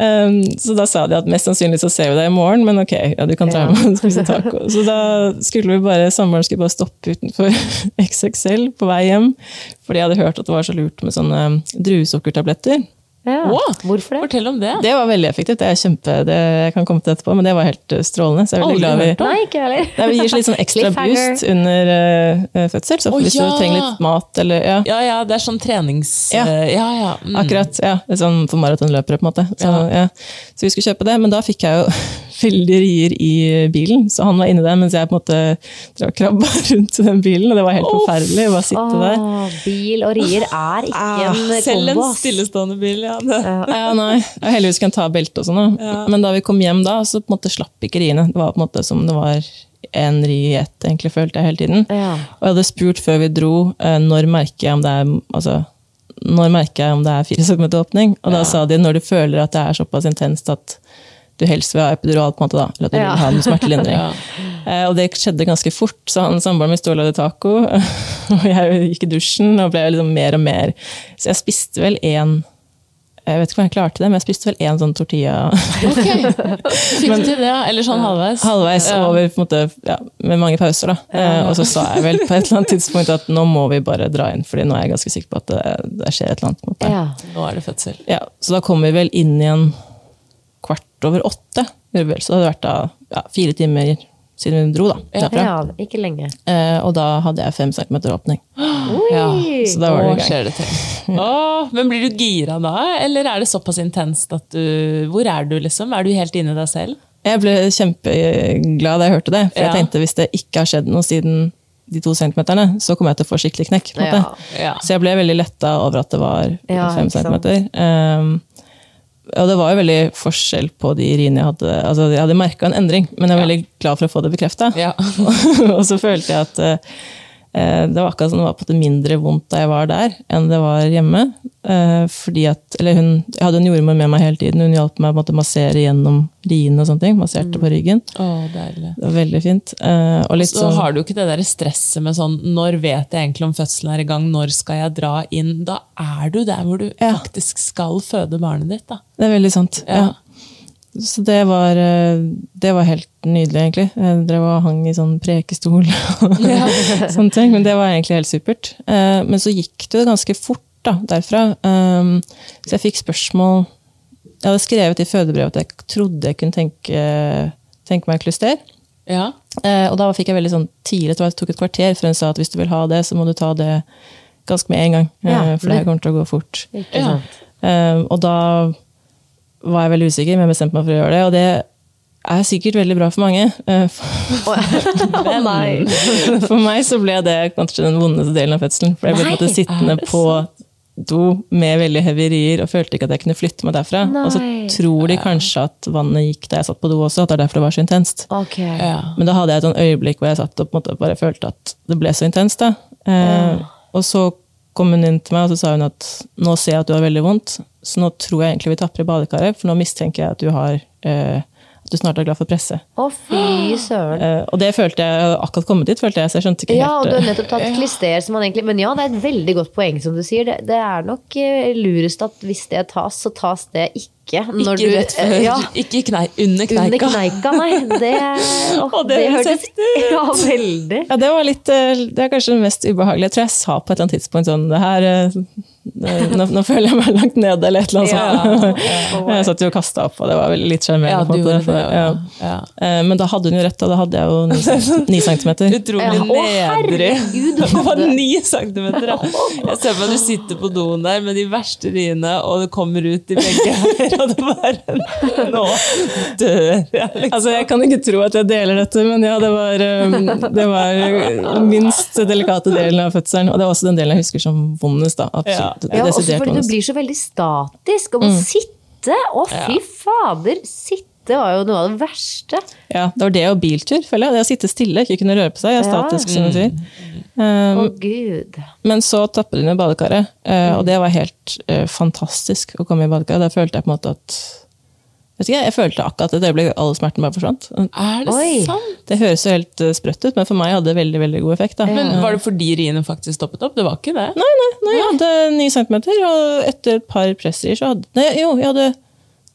S2: Um, så da sa de at mest sannsynlig så ser vi deg i morgen, men ok, ja, du kan ta hjem og spise taco. Så da skulle vi bare, samboeren skulle bare stoppe utenfor XXL på vei hjem, fordi jeg hadde hørt at det var så lurt med sånne druesukkertabletter.
S4: Ja.
S3: Wow,
S4: Hvorfor det?
S3: Fortell om det.
S2: Det var veldig effektivt. Det er kjempe, det, jeg kan komme til etterpå, men det var helt eh, strålende. Så jeg er veldig glad vi.
S4: Nei, ikke heller.
S2: Nei, vi gir litt sånn ekstra boost under uh, fødsel. Så
S3: oh,
S2: hvis
S3: ja.
S2: du trenger litt mat eller ja,
S3: Ja, ja, det er sånn trenings...
S2: Ja.
S3: ja, ja. Mm.
S2: Akkurat. ja, det er Sånn for maratonløpere, på en måte. Så,
S3: Ja.
S2: ja. så vi skulle kjøpe det, men da fikk jeg jo veldig rier i bilen. Så han var inni der mens jeg på en måte drev og krabba rundt den bilen, og det var helt forferdelig å bare sitte der.
S4: Bil og rier er ikke en
S3: Selv en stillestående bil, ja. Det.
S2: Ja, nei, jeg Heldigvis kan ta belte og sånn, Ja. men da vi kom hjem da, så på en måte slapp ikke riene. Det var på en måte som det var en ri i ett, egentlig, følte jeg hele tiden.
S4: Ja.
S2: Og jeg hadde spurt før vi dro, eh, når merker jeg om det er altså, når merker jeg om det er fire centimeter åpning? Og da sa de når du føler at det er såpass intenst at du helst vil ha epidural, på en måte da, eller at du
S4: Ja.
S2: vil ha noe smertelindring. Eh, Og det skjedde ganske fort, så han samboeren min sto og lagde taco, og jeg gikk i dusjen og ble liksom mer og mer Så jeg spiste vel én Jeg vet ikke om jeg klarte det, men jeg spiste vel én sånn tortilla
S3: Fikk du det, ja? Eller sånn halvveis?
S2: halvveis
S3: Ja.
S2: over, på en måte, ja, med mange pauser. da. Eh, og så sa jeg vel på et eller annet tidspunkt at nå må vi bare dra inn, fordi nå er jeg ganske sikker på at det, det skjer et eller annet. På en måte.
S4: Ja.
S3: Nå er det fødsel.
S2: Ja, så da kom vi vel inn igjen kvart over åtte. vel. Så det hadde vært da ja, fire timer siden vi dro da, derfra.
S4: ja, ikke lenge.
S2: Eh, og da hadde jeg fem centimeter åpning.
S3: Ja.
S2: Så da var det i gang.
S3: skjer det ting. Åh, men blir du gira da, eller er det såpass intenst at du Hvor er du, liksom? Er du helt inni deg selv?
S2: Jeg ble kjempeglad da jeg hørte det, for
S3: Ja.
S2: jeg tenkte hvis det ikke har skjedd noe siden de to centimeterne, så kommer jeg til å få skikkelig knekk. på en måte.
S4: Ja.
S3: Ja.
S2: Så jeg ble veldig letta over at det var
S4: Ja,
S2: fem centimeter. Um, og det var jo veldig forskjell på de riene jeg hadde. Altså, jeg hadde merka en endring, men jeg var veldig glad for å få det bekrefta.
S3: Ja.
S2: og så følte jeg at eh, det var akkurat som det var på det mindre vondt da jeg var der, enn det var hjemme. Eh, fordi at, eller hun, Jeg hadde en jordmor med meg hele tiden. Hun hjalp meg å massere gjennom riene og sånne ting. Masserte på ryggen.
S3: Å, deilig.
S2: Det var veldig fint. Eh, og litt
S3: Så
S2: sånn,
S3: har du ikke det der stresset med sånn Når vet jeg egentlig om fødselen er i gang? Når skal jeg dra inn? Da er du der hvor du
S2: Ja.
S3: faktisk skal føde barnet ditt. da.
S2: Det er veldig sant.
S3: Ja.
S2: Ja. Så det var, eh, det var helt nydelig, egentlig. Jeg drev og hang i sånn prekestol og sånne ting. Men det var egentlig helt supert. Eh, Men så gikk det ganske fort da, derfra. Um, Så jeg fikk spørsmål Jeg hadde skrevet i fødebrevet at jeg trodde jeg kunne tenke, tenke meg kluster.
S3: Ja.
S2: Eh, Og da fikk jeg veldig sånn tidlig, det tok et kvarter før hun sa at hvis du vil ha det, så må du ta det ganske med en gang. eh,
S4: Ja,
S2: For det kommer til å gå fort. Um, og da var jeg veldig usikker, men jeg bestemte meg for å gjøre det. Og det er sikkert veldig bra for mange. Uh, for,
S4: Å
S2: for meg så ble det kanskje den vondeste delen av fødselen. For jeg ble på en måte sittende på do med veldig heavy rier og følte ikke at jeg kunne flytte meg derfra. Og så tror de kanskje at vannet gikk da jeg satt på do også, at det er derfor det var så intenst.
S4: Okay.
S3: ja.
S2: Men da hadde jeg et sånn øyeblikk hvor jeg satt og på en måte bare følte at det ble så intenst. da. Eh, Og så kom hun inn til meg og så sa hun at nå ser jeg at du har veldig vondt, så nå tror jeg egentlig vi tapper i badekaret, for nå mistenker jeg at du har eh, at du snart er glad for presse.
S4: Å, fy søren.
S2: Eh, og det følte jeg akkurat kommet dit, følte jeg, så jeg skjønte ikke helt
S4: Ja, og du har
S2: eh,
S4: nettopp tatt klister som man egentlig Men ja, det er et veldig godt poeng, som du sier. Det, det er nok eh, lurest at hvis det tas, så tas det ikke når
S3: Ikke
S4: du
S3: rett før.
S4: Ja,
S3: Ikke knei, under kneika.
S4: under kneika, nei. Det,
S3: å, og det det
S4: hørtes-. Ja, veldig.
S2: Ja, det var litt eh, Det er kanskje det mest ubehagelige. Jeg tror jeg sa på et eller annet tidspunkt sånn det her eh, nå, nå føler jeg meg langt nede, eller et eller annet sånt. jeg satt jo og kasta opp, og det var vel litt sjarmerende.
S3: du
S2: for-
S3: Ja.
S2: ja.
S3: Ja.
S2: Eh, Men da hadde hun jo rett, og da hadde jeg jo ni, cent- centimeter.
S3: Utrolig
S4: Ja,
S3: nedrig. Det var ni centimeter. Ja. Jeg ser på at du sitter på doen der med de verste riene, og det kommer ut i begge her, og det være Nå dør jeg, liksom.
S2: Altså, Jeg kan ikke tro at jeg deler dette, men ja, det var, um, det var minst delikate delen av fødselen. Og det var også den delen jeg husker som vondest. da. Absolutt.
S4: Ja, også fordi
S2: vondest.
S4: du blir så veldig statisk. Og må sitte. Å, fy fader! Sitte var jo noe av det verste.
S2: Ja, Det var det og biltur, føler jeg. Det å sitte stille, ikke kunne røre på seg. Jeg er
S4: Ja.
S2: statisk, som du sier.
S4: Å,
S2: oh,
S4: gud.
S2: men så tappet hun i badekaret, uh, og det var helt uh, fantastisk å komme i badekaret. Da følte jeg på en måte at vet ikke, jeg følte akkurat et øyeblikk all smerten bare forsvant.
S3: Er det
S1: Oi.
S3: sant?
S2: Det høres jo helt eh, sprøtt ut, men for meg hadde det veldig veldig god effekt. da.
S3: Men Var det fordi riene faktisk stoppet opp? Det var ikke det?
S2: Nei, nei, nei, jeg hadde ni centimeter, og etter et par pressrier så hadde Nei, jo, jeg hadde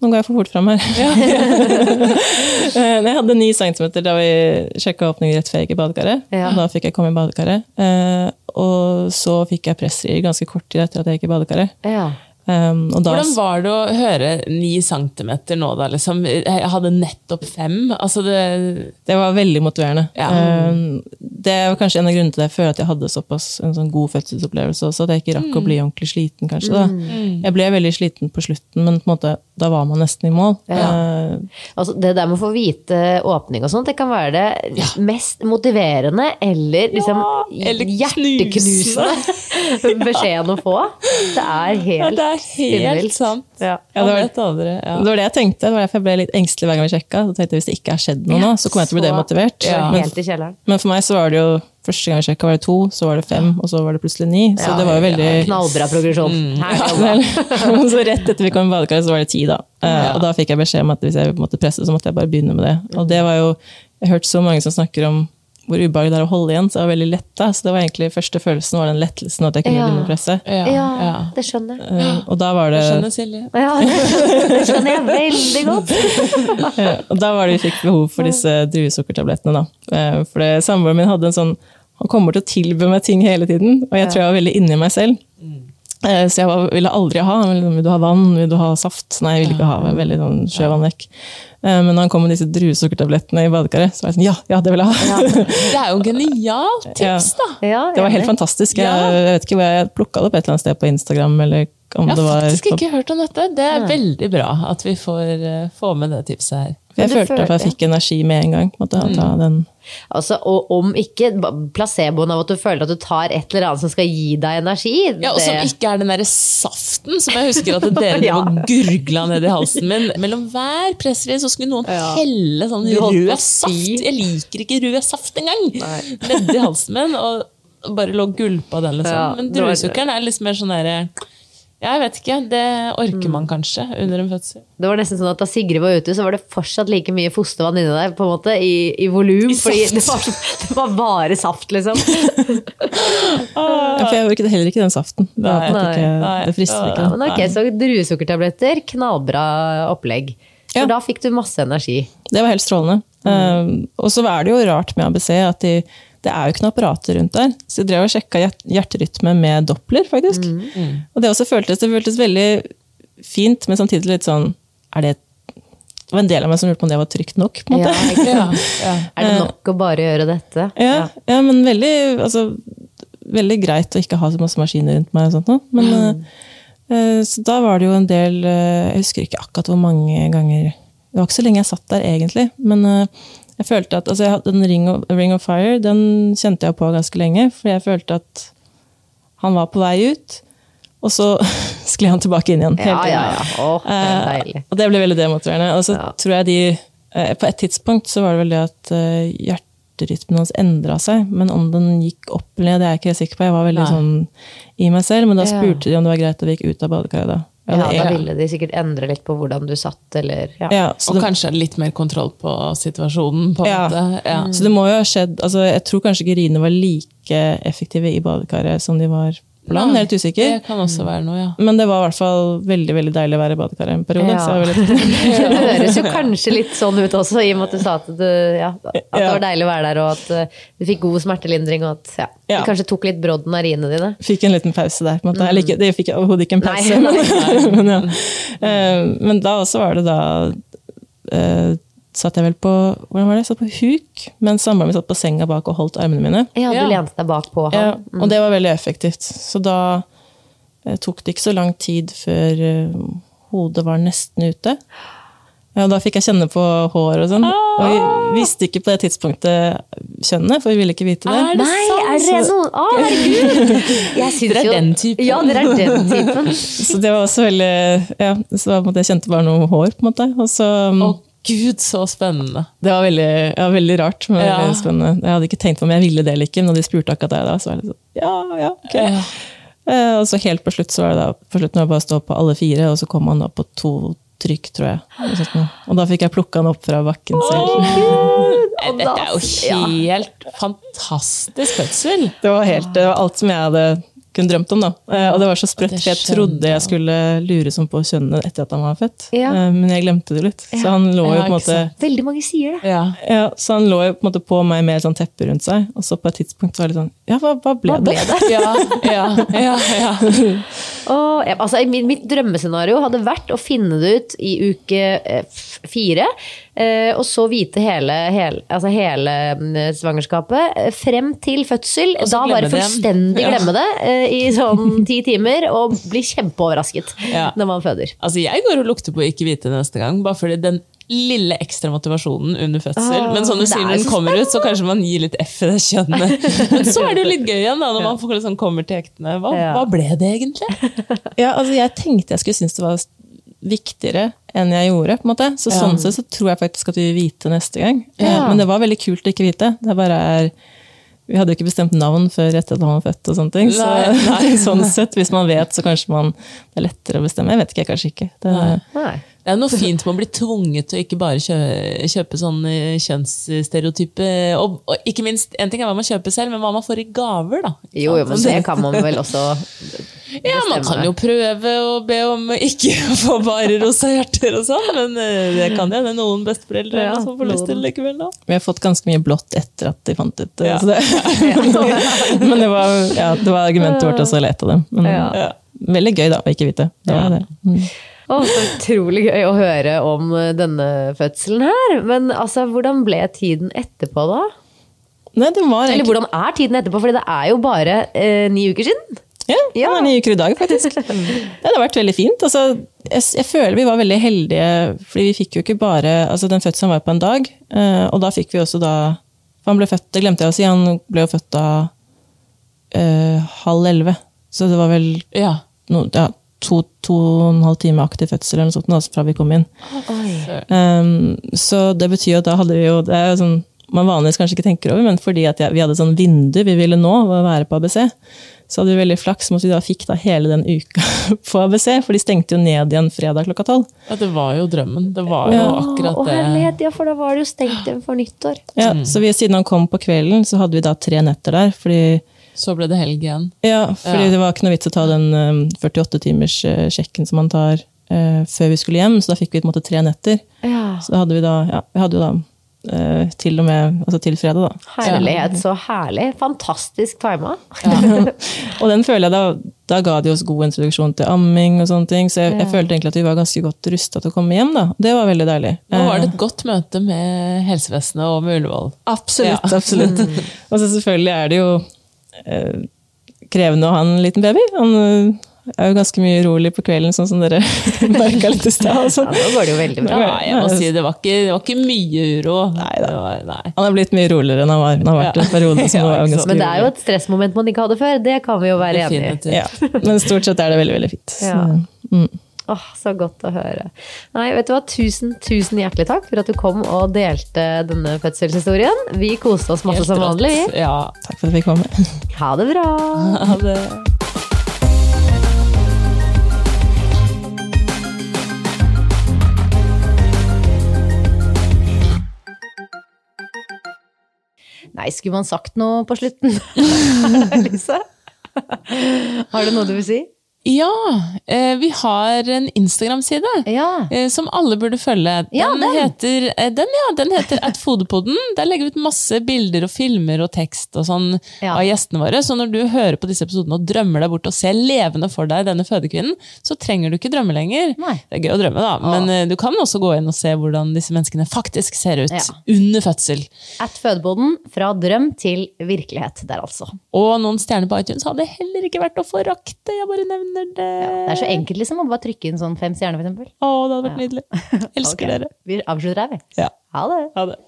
S2: Nå går jeg for fort fram her. Eh, jeg hadde ni centimeter da vi sjekka åpningen rett før jeg gikk i badekaret.
S1: Ja.
S2: Da fikk jeg komme i badekaret. Eh, Og så fikk jeg pressrier ganske kort tid etter at jeg gikk i badekaret.
S1: Ja.
S2: Um, og da,
S3: Hvordan var det å høre ni centimeter nå, da? Liksom? Jeg hadde nettopp fem. Altså det
S2: Det var veldig motiverende.
S3: Ja.
S2: Um, det var kanskje en av grunnene til det jeg føler at jeg hadde såpass en sånn god fødselsopplevelse også, at jeg ikke rakk å bli ordentlig sliten, kanskje. Da. Jeg ble veldig sliten på slutten, men på en måte, da var man nesten i mål. Uh,
S1: Altså, det der med å få vite åpning og sånt, det kan være det mest motiverende eller liksom
S3: eller
S1: hjerteknusende beskjeden å få. Det er helt
S3: det er helt sant.
S1: Ja.
S2: Ja, det var-. Det var det jeg tenkte. Det var derfor jeg ble litt engstelig hver gang vi sjekka. Så tenkte jeg, Hvis det ikke har skjedd noe nå, så kommer jeg til å bli demotivert.
S1: Ja.
S2: Men,
S1: Helt i kjelleren.
S2: men for meg så var det jo Første gang vi sjekka, var det to, så var det fem, og så var det plutselig ni. Så det var jo veldig
S1: Knallbra progresjon. Her
S2: Ja, så rett etter vi kom i badekaret, så var det ti, da. Eh, Og da fikk jeg beskjed om at hvis jeg måtte presse, så måtte jeg bare begynne med det. Og det var jo Jeg har hørt så mange som snakker om hvor ubehagelig det er å holde igjen, så det var veldig lett da. Så det var egentlig første følelsen var den lettelsen at jeg kunne
S1: Ja.
S2: begynne å presse.
S3: Ja,
S1: Ja,
S3: ja.
S1: det skjønner jeg.
S2: Eh, Og da var det
S3: Skjønner Silje.
S1: Ja, det skjønner jeg veldig godt.
S2: Ja, og da var det vi fikk behov for disse druesukkertablettene. da. Eh, For det- samboeren min hadde en sånn Han kommer til å tilby meg ting hele tiden, og jeg tror jeg var veldig inni meg selv. Eh, Så jeg var, ville aldri ha. Sånn, Vil du ha vann? Vil du ha saft? Nei, jeg ville ikke ha. Veldig sånn sjøvann vekk. Eh, Men når han kom med disse druesukkertablettene i badekaret, så var jeg sånn Ja, ja, det vil jeg ha!
S3: Det er jo genialt tips, da!
S1: Ja,
S2: Det var helt fantastisk. Jeg, jeg vet ikke hvor jeg plukka det opp et eller annet sted på Instagram. eller om
S3: Jeg har faktisk ikke hørt om dette. Det er veldig bra at vi får, eh, får med det tipset her.
S2: Jeg
S1: følte,
S2: følte at jeg fikk energi med en gang. Måtte
S3: Mm.
S2: ta den.
S1: Altså, og om ikke placeboen av at du føler at du tar et eller annet som skal gi deg energi
S3: Ja, og Som ikke er den derre saften som jeg husker at dere
S1: Ja.
S3: gurgla ned i halsen min. Mellom hver pressrelease så skulle noen
S1: Ja.
S3: helle sånn rød saft. Jeg liker ikke rød saft engang! Nedi halsen min. Og bare lå og gulpa den, liksom.
S1: Ja,
S3: Men druesukkeren er litt mer sånn derre Jeg vet ikke. Det orker man kanskje under en fødsel.
S1: Det var nesten sånn at Da Sigrid var ute, så var det fortsatt like mye fostervann inni deg på en måte, i, i volum. Fordi det var, det var bare saft, liksom.
S2: Ja, for jeg orket heller ikke den saften. Det,
S1: Nei,
S2: ikke,
S3: nei.
S2: det frister ikke.
S1: Men ok, Så druesukkertabletter, knallbra opplegg. For
S2: Ja.
S1: da fikk du masse energi.
S2: Det var helt strålende. Um, og så er det jo rart med ABC at de, det er jo ikke noe apparater rundt der. Så jeg drev og sjekka hjerterytme med Doppler, faktisk. Og det også føltes, det føltes veldig fint, men samtidig litt sånn er det, det var en del av meg som lurte på om det var trygt nok. på en
S1: Ja,
S2: måte.
S1: ikke
S3: Ja, ja.
S1: Er det nok å bare gjøre dette?
S2: Ja, ja, men veldig, altså, veldig greit å ikke ha så masse maskiner rundt meg. og sånt nå. Men, mm. uh, så da var det jo en del uh, Jeg husker ikke akkurat hvor mange ganger Det var ikke så lenge jeg satt der, egentlig. Men eh, jeg følte at altså, jeg hadde den Ring of, Ring of Fire den kjente jeg på ganske lenge. for jeg følte at han var på vei ut, og så skled han tilbake inn igjen.
S1: Ja, ja, ja. Åh, det er deilig.
S2: Eh, og det ble veldig demotiverende. Og så
S1: Ja.
S2: tror jeg de eh, På et tidspunkt så var det vel det at eh, hjerterytmen hans endra seg. Men om den gikk opp eller ned, det er jeg ikke helt sikker på. Jeg var veldig
S3: Nei.
S2: sånn i meg selv. Men da
S1: Ja.
S2: spurte de om det var greit at vi gikk ut av badekaret da.
S1: Ja, da ville de sikkert endre litt på hvordan du satt, eller ja.
S2: ja, så
S3: Og
S2: det,
S3: kanskje litt mer kontroll på situasjonen, på en
S2: Ja.
S3: måte. Ja.
S2: så det må jo ha skjedd altså Jeg tror kanskje ikke riene var like effektive i badekaret som de var på land. Jeg er litt usikker.
S3: Det kan også være noe, ja.
S2: Men det var i hvert fall veldig veldig deilig å være i badekaret en periode.
S1: Ja. Det høres jo kanskje litt sånn ut også, i og med at du sa at, du, ja, at det var deilig å være der, og at eh, du fikk god smertelindring, og at ja,
S2: Ja.
S1: du kanskje tok litt brodden av riene dine.
S2: Fikk en liten pause der. på en måte. Eller ikke, det fikk jeg overhodet ikke en pause.
S1: nei, Nei,
S2: men, men, ja. Eh, men da også var det da eh, Satt jeg vel på hvordan var det? Jeg satt på huk, mens samboeren min satt på senga bak og holdt armene mine.
S1: Ja, du
S3: Ja.
S1: lente deg bak på
S2: Ja,
S1: han. Mm.
S2: og det var veldig effektivt. Så da eh, tok det ikke så lang tid før eh, hodet var nesten ute. Ja, og da fikk jeg kjenne på hår og sånn. Og vi visste ikke på det tidspunktet kjønnet, for vi ville ikke vite det.
S3: Er det
S1: Nei,
S3: sant?
S1: er det noen Å, herregud! Jeg
S3: Dere er
S1: jo
S3: den typen.
S1: Ja, dere er den typen.
S2: Så det var også veldig ja, så Jeg kjente bare noe hår, på en måte. Og så,
S3: Å gud, så spennende.
S2: det var veldig, ja, veldig rart. Men
S3: Ja.
S2: veldig spennende. Jeg hadde ikke tenkt på om jeg ville det eller ikke, men når de spurte akkurat det da, så var jeg litt sånn ja, ja, ok.
S3: Ja.
S2: Uh, og så helt på slutt så var det da, på slutten var det bare å stå på alle fire, og så kom han da på to trykk, tror jeg. Sånt. Og da fikk jeg plukka han opp fra bakken selv.
S3: Oh, Dette er jo helt fantastisk fødsel.
S2: Det var, helt, det var alt som jeg hadde kun drømt om. da. Eh, Og det var så sprøtt, for jeg trodde
S3: jeg.
S2: skulle lure som på kjønnet etter at han var født.
S1: Ja.
S2: Eh, Men jeg glemte det litt. Så han lå jo på en måte.
S1: Veldig mange sier det.
S3: Ja.
S2: ja, så han lå jo på en måte på meg med et sånt teppe rundt seg, og så på et tidspunkt var det litt sånn Ja, hva, hva ble
S1: Hva ble
S2: det?
S1: det?
S3: Ja, ja, ja, ja.
S1: Og, altså, mitt, mitt drømmescenario hadde vært å finne det ut i uke eh, fire. Eh, og så vite hele, hele, altså hele mm, svangerskapet eh, frem til fødsel. Da bare fullstendig glemme det eh, i sånn ti timer, og bli kjempeoverrasket når man føder.
S3: Altså, jeg går og lukter på å ikke vite neste gang, bare fordi den lille ekstra motivasjonen under fødsel.
S1: Åh,
S3: Men som du sier,
S1: er
S3: når den kommer ut, så kanskje man gir litt F i det kjønnet. Men så er det jo litt gøy igjen, da, når man får liksom kommer til hektene. Hva,
S1: Ja.
S3: hva ble det egentlig?
S2: Ja, altså Jeg tenkte jeg skulle synes det var viktigere enn jeg gjorde. på en måte. Så
S3: Ja.
S2: Sånn sett så tror jeg faktisk at vi vil vite neste gang. Eh,
S1: Ja.
S2: Men det var veldig kult å ikke vite. Det bare er vi hadde jo ikke bestemt navn før etter at han var født. og sånne ting. Så
S3: Nei, nei.
S2: sånn sett, Hvis man vet, så kanskje man, det er lettere å bestemme. Jeg vet ikke, jeg kanskje ikke. Det,
S1: Nei.
S3: Det er noe fint med å bli tvunget til å ikke bare kjøpe, kjøpe sånn eh, kjønnsstereotype. Og, og ikke minst, en ting er hva man kjøper selv, men hva man får i gaver, da.
S1: Jo, jo, men det kan man vel også bestemme.
S3: Ja, man kan jo prøve å be om ikke å få bare rosa hjerter og sånn, men eh, det kan hende noen besteforeldre
S1: Ja,
S3: som får lyst til det likevel, da.
S2: vi har fått ganske mye blått etter at de fant ut det.
S3: Ja.
S2: Så det men det var, ja, det var argumentet vårt også å lete dem. Men
S1: Ja.
S2: veldig gøy da, å ikke vite. Det var
S3: Ja.
S2: det. Mm.
S1: Å, så utrolig gøy å høre om eh, denne fødselen her. Men altså, hvordan ble tiden etterpå, da?
S2: Nei, det var
S1: Eller hvordan er tiden etterpå? Fordi det er jo bare eh, ni uker siden.
S2: Ja,
S1: Ja.
S2: det er ni uker i dag, faktisk. Det har vært veldig fint. Altså, jeg, jeg føler vi var veldig heldige, fordi vi fikk jo ikke bare altså Den fødselen var på en dag, eh, og da fikk vi også da for Han ble født, det glemte jeg å si, han ble jo født da eh, halv elleve. Så det var vel
S3: Ja.
S2: no, ja, to, to og en halv time aktiv fødsel eller noe sånt altså fra vi kom inn. Um, så det betyr at da hadde vi jo det er jo sånn, Man vanligvis kanskje ikke tenker over, men fordi at vi hadde sånn vindu vi ville nå, ved å være på ABC, så hadde vi veldig flaks med at vi da fikk da hele den uka på ABC, for de stengte jo ned igjen fredag klokka tolv.
S3: ja, det var jo drømmen. Det var jo
S2: Ja.
S3: akkurat
S1: Å,
S3: det.
S1: herlighet, ja, for da var det jo stengt igjen for nyttår.
S2: Ja, Så vi, siden han kom på kvelden, så hadde vi da tre netter der. fordi
S3: Så ble det helg igjen.
S2: Ja, fordi
S3: Ja.
S2: det var ikke noe vits å ta den um, 48-timers-sjekken som man tar uh, før vi skulle hjem, så da fikk vi på en måte tre netter.
S1: Ja.
S2: Så da hadde vi da, ja, vi hadde jo da uh, til og med, altså til fredag da.
S1: Herlighet, så herlig. Fantastisk tima.
S2: Og den føler jeg da, da ga de oss god introduksjon til amming og sånne ting, så jeg, jeg følte egentlig at vi var ganske godt rustet til å komme hjem da. Det var veldig deilig.
S3: Nå var det
S2: Eh,
S3: et godt møte med helsevesenet og med Ullevål.
S2: Absolutt,
S3: Ja.
S2: absolutt. Og så selvfølgelig er det jo krevende å ha en liten baby. Han eh, er jo ganske mye urolig på kvelden, sånn som dere merka litt i stad. altså.
S1: Ja, nå går det jo veldig bra.
S3: Ja, jeg må si det var ikke, det var ikke mye uro.
S2: Nei.
S3: Det var, nei.
S2: Han er blitt mye roligere enn han var. Han har vært en periode som
S3: Ja,
S2: var ganske
S1: Men det er jo et stressmoment man ikke hadde før. Det kan vi jo være enig i.
S2: Ja. Men stort sett er det veldig, veldig fint. Så,
S1: Ja.
S2: mm.
S1: Åh, så godt å høre. Nei, vet du hva? Tusen, tusen hjertelig takk for at du kom og delte denne fødselshistorien. Vi koste oss masse
S3: Helt
S1: som vanlig. vi.
S3: Ja.
S2: Takk for at vi fikk komme.
S1: Ha det bra.
S3: Ha det.
S1: Nei, skulle man sagt noe på slutten? Lise? Har du noe du vil si?
S3: Ja, eh, vi har en Instagram-side.
S1: Ja.
S3: eh, Som alle burde følge. Den,
S1: Ja, den.
S3: heter, eh, den, ja, den heter At Der legger vi ut masse bilder og filmer og tekst og sånn
S1: Ja.
S3: av gjestene våre. Så når du hører på disse episodene og drømmer deg bort og ser levende for deg denne fødekvinnen, så trenger du ikke drømme lenger.
S1: Nei.
S3: Det er gøy å drømme, da, men eh, du kan også gå inn og se hvordan disse menneskene faktisk ser ut under fødsel.
S1: At fødeboden fra drøm til virkelighet der, altså.
S3: Og noen stjerner på iTunes hadde heller ikke vært å forakte. Jeg bare nevner det.
S1: Det er så enkelt liksom å bare trykke inn sånn fem stjerner, for eksempel.
S3: Å, det hadde vært nydelig. Elsker
S1: okay.
S3: dere.
S1: Vi avslutter her, vi.
S3: Ja.
S1: Ha det.
S3: Ha det.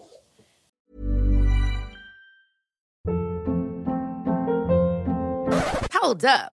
S7: Hold up.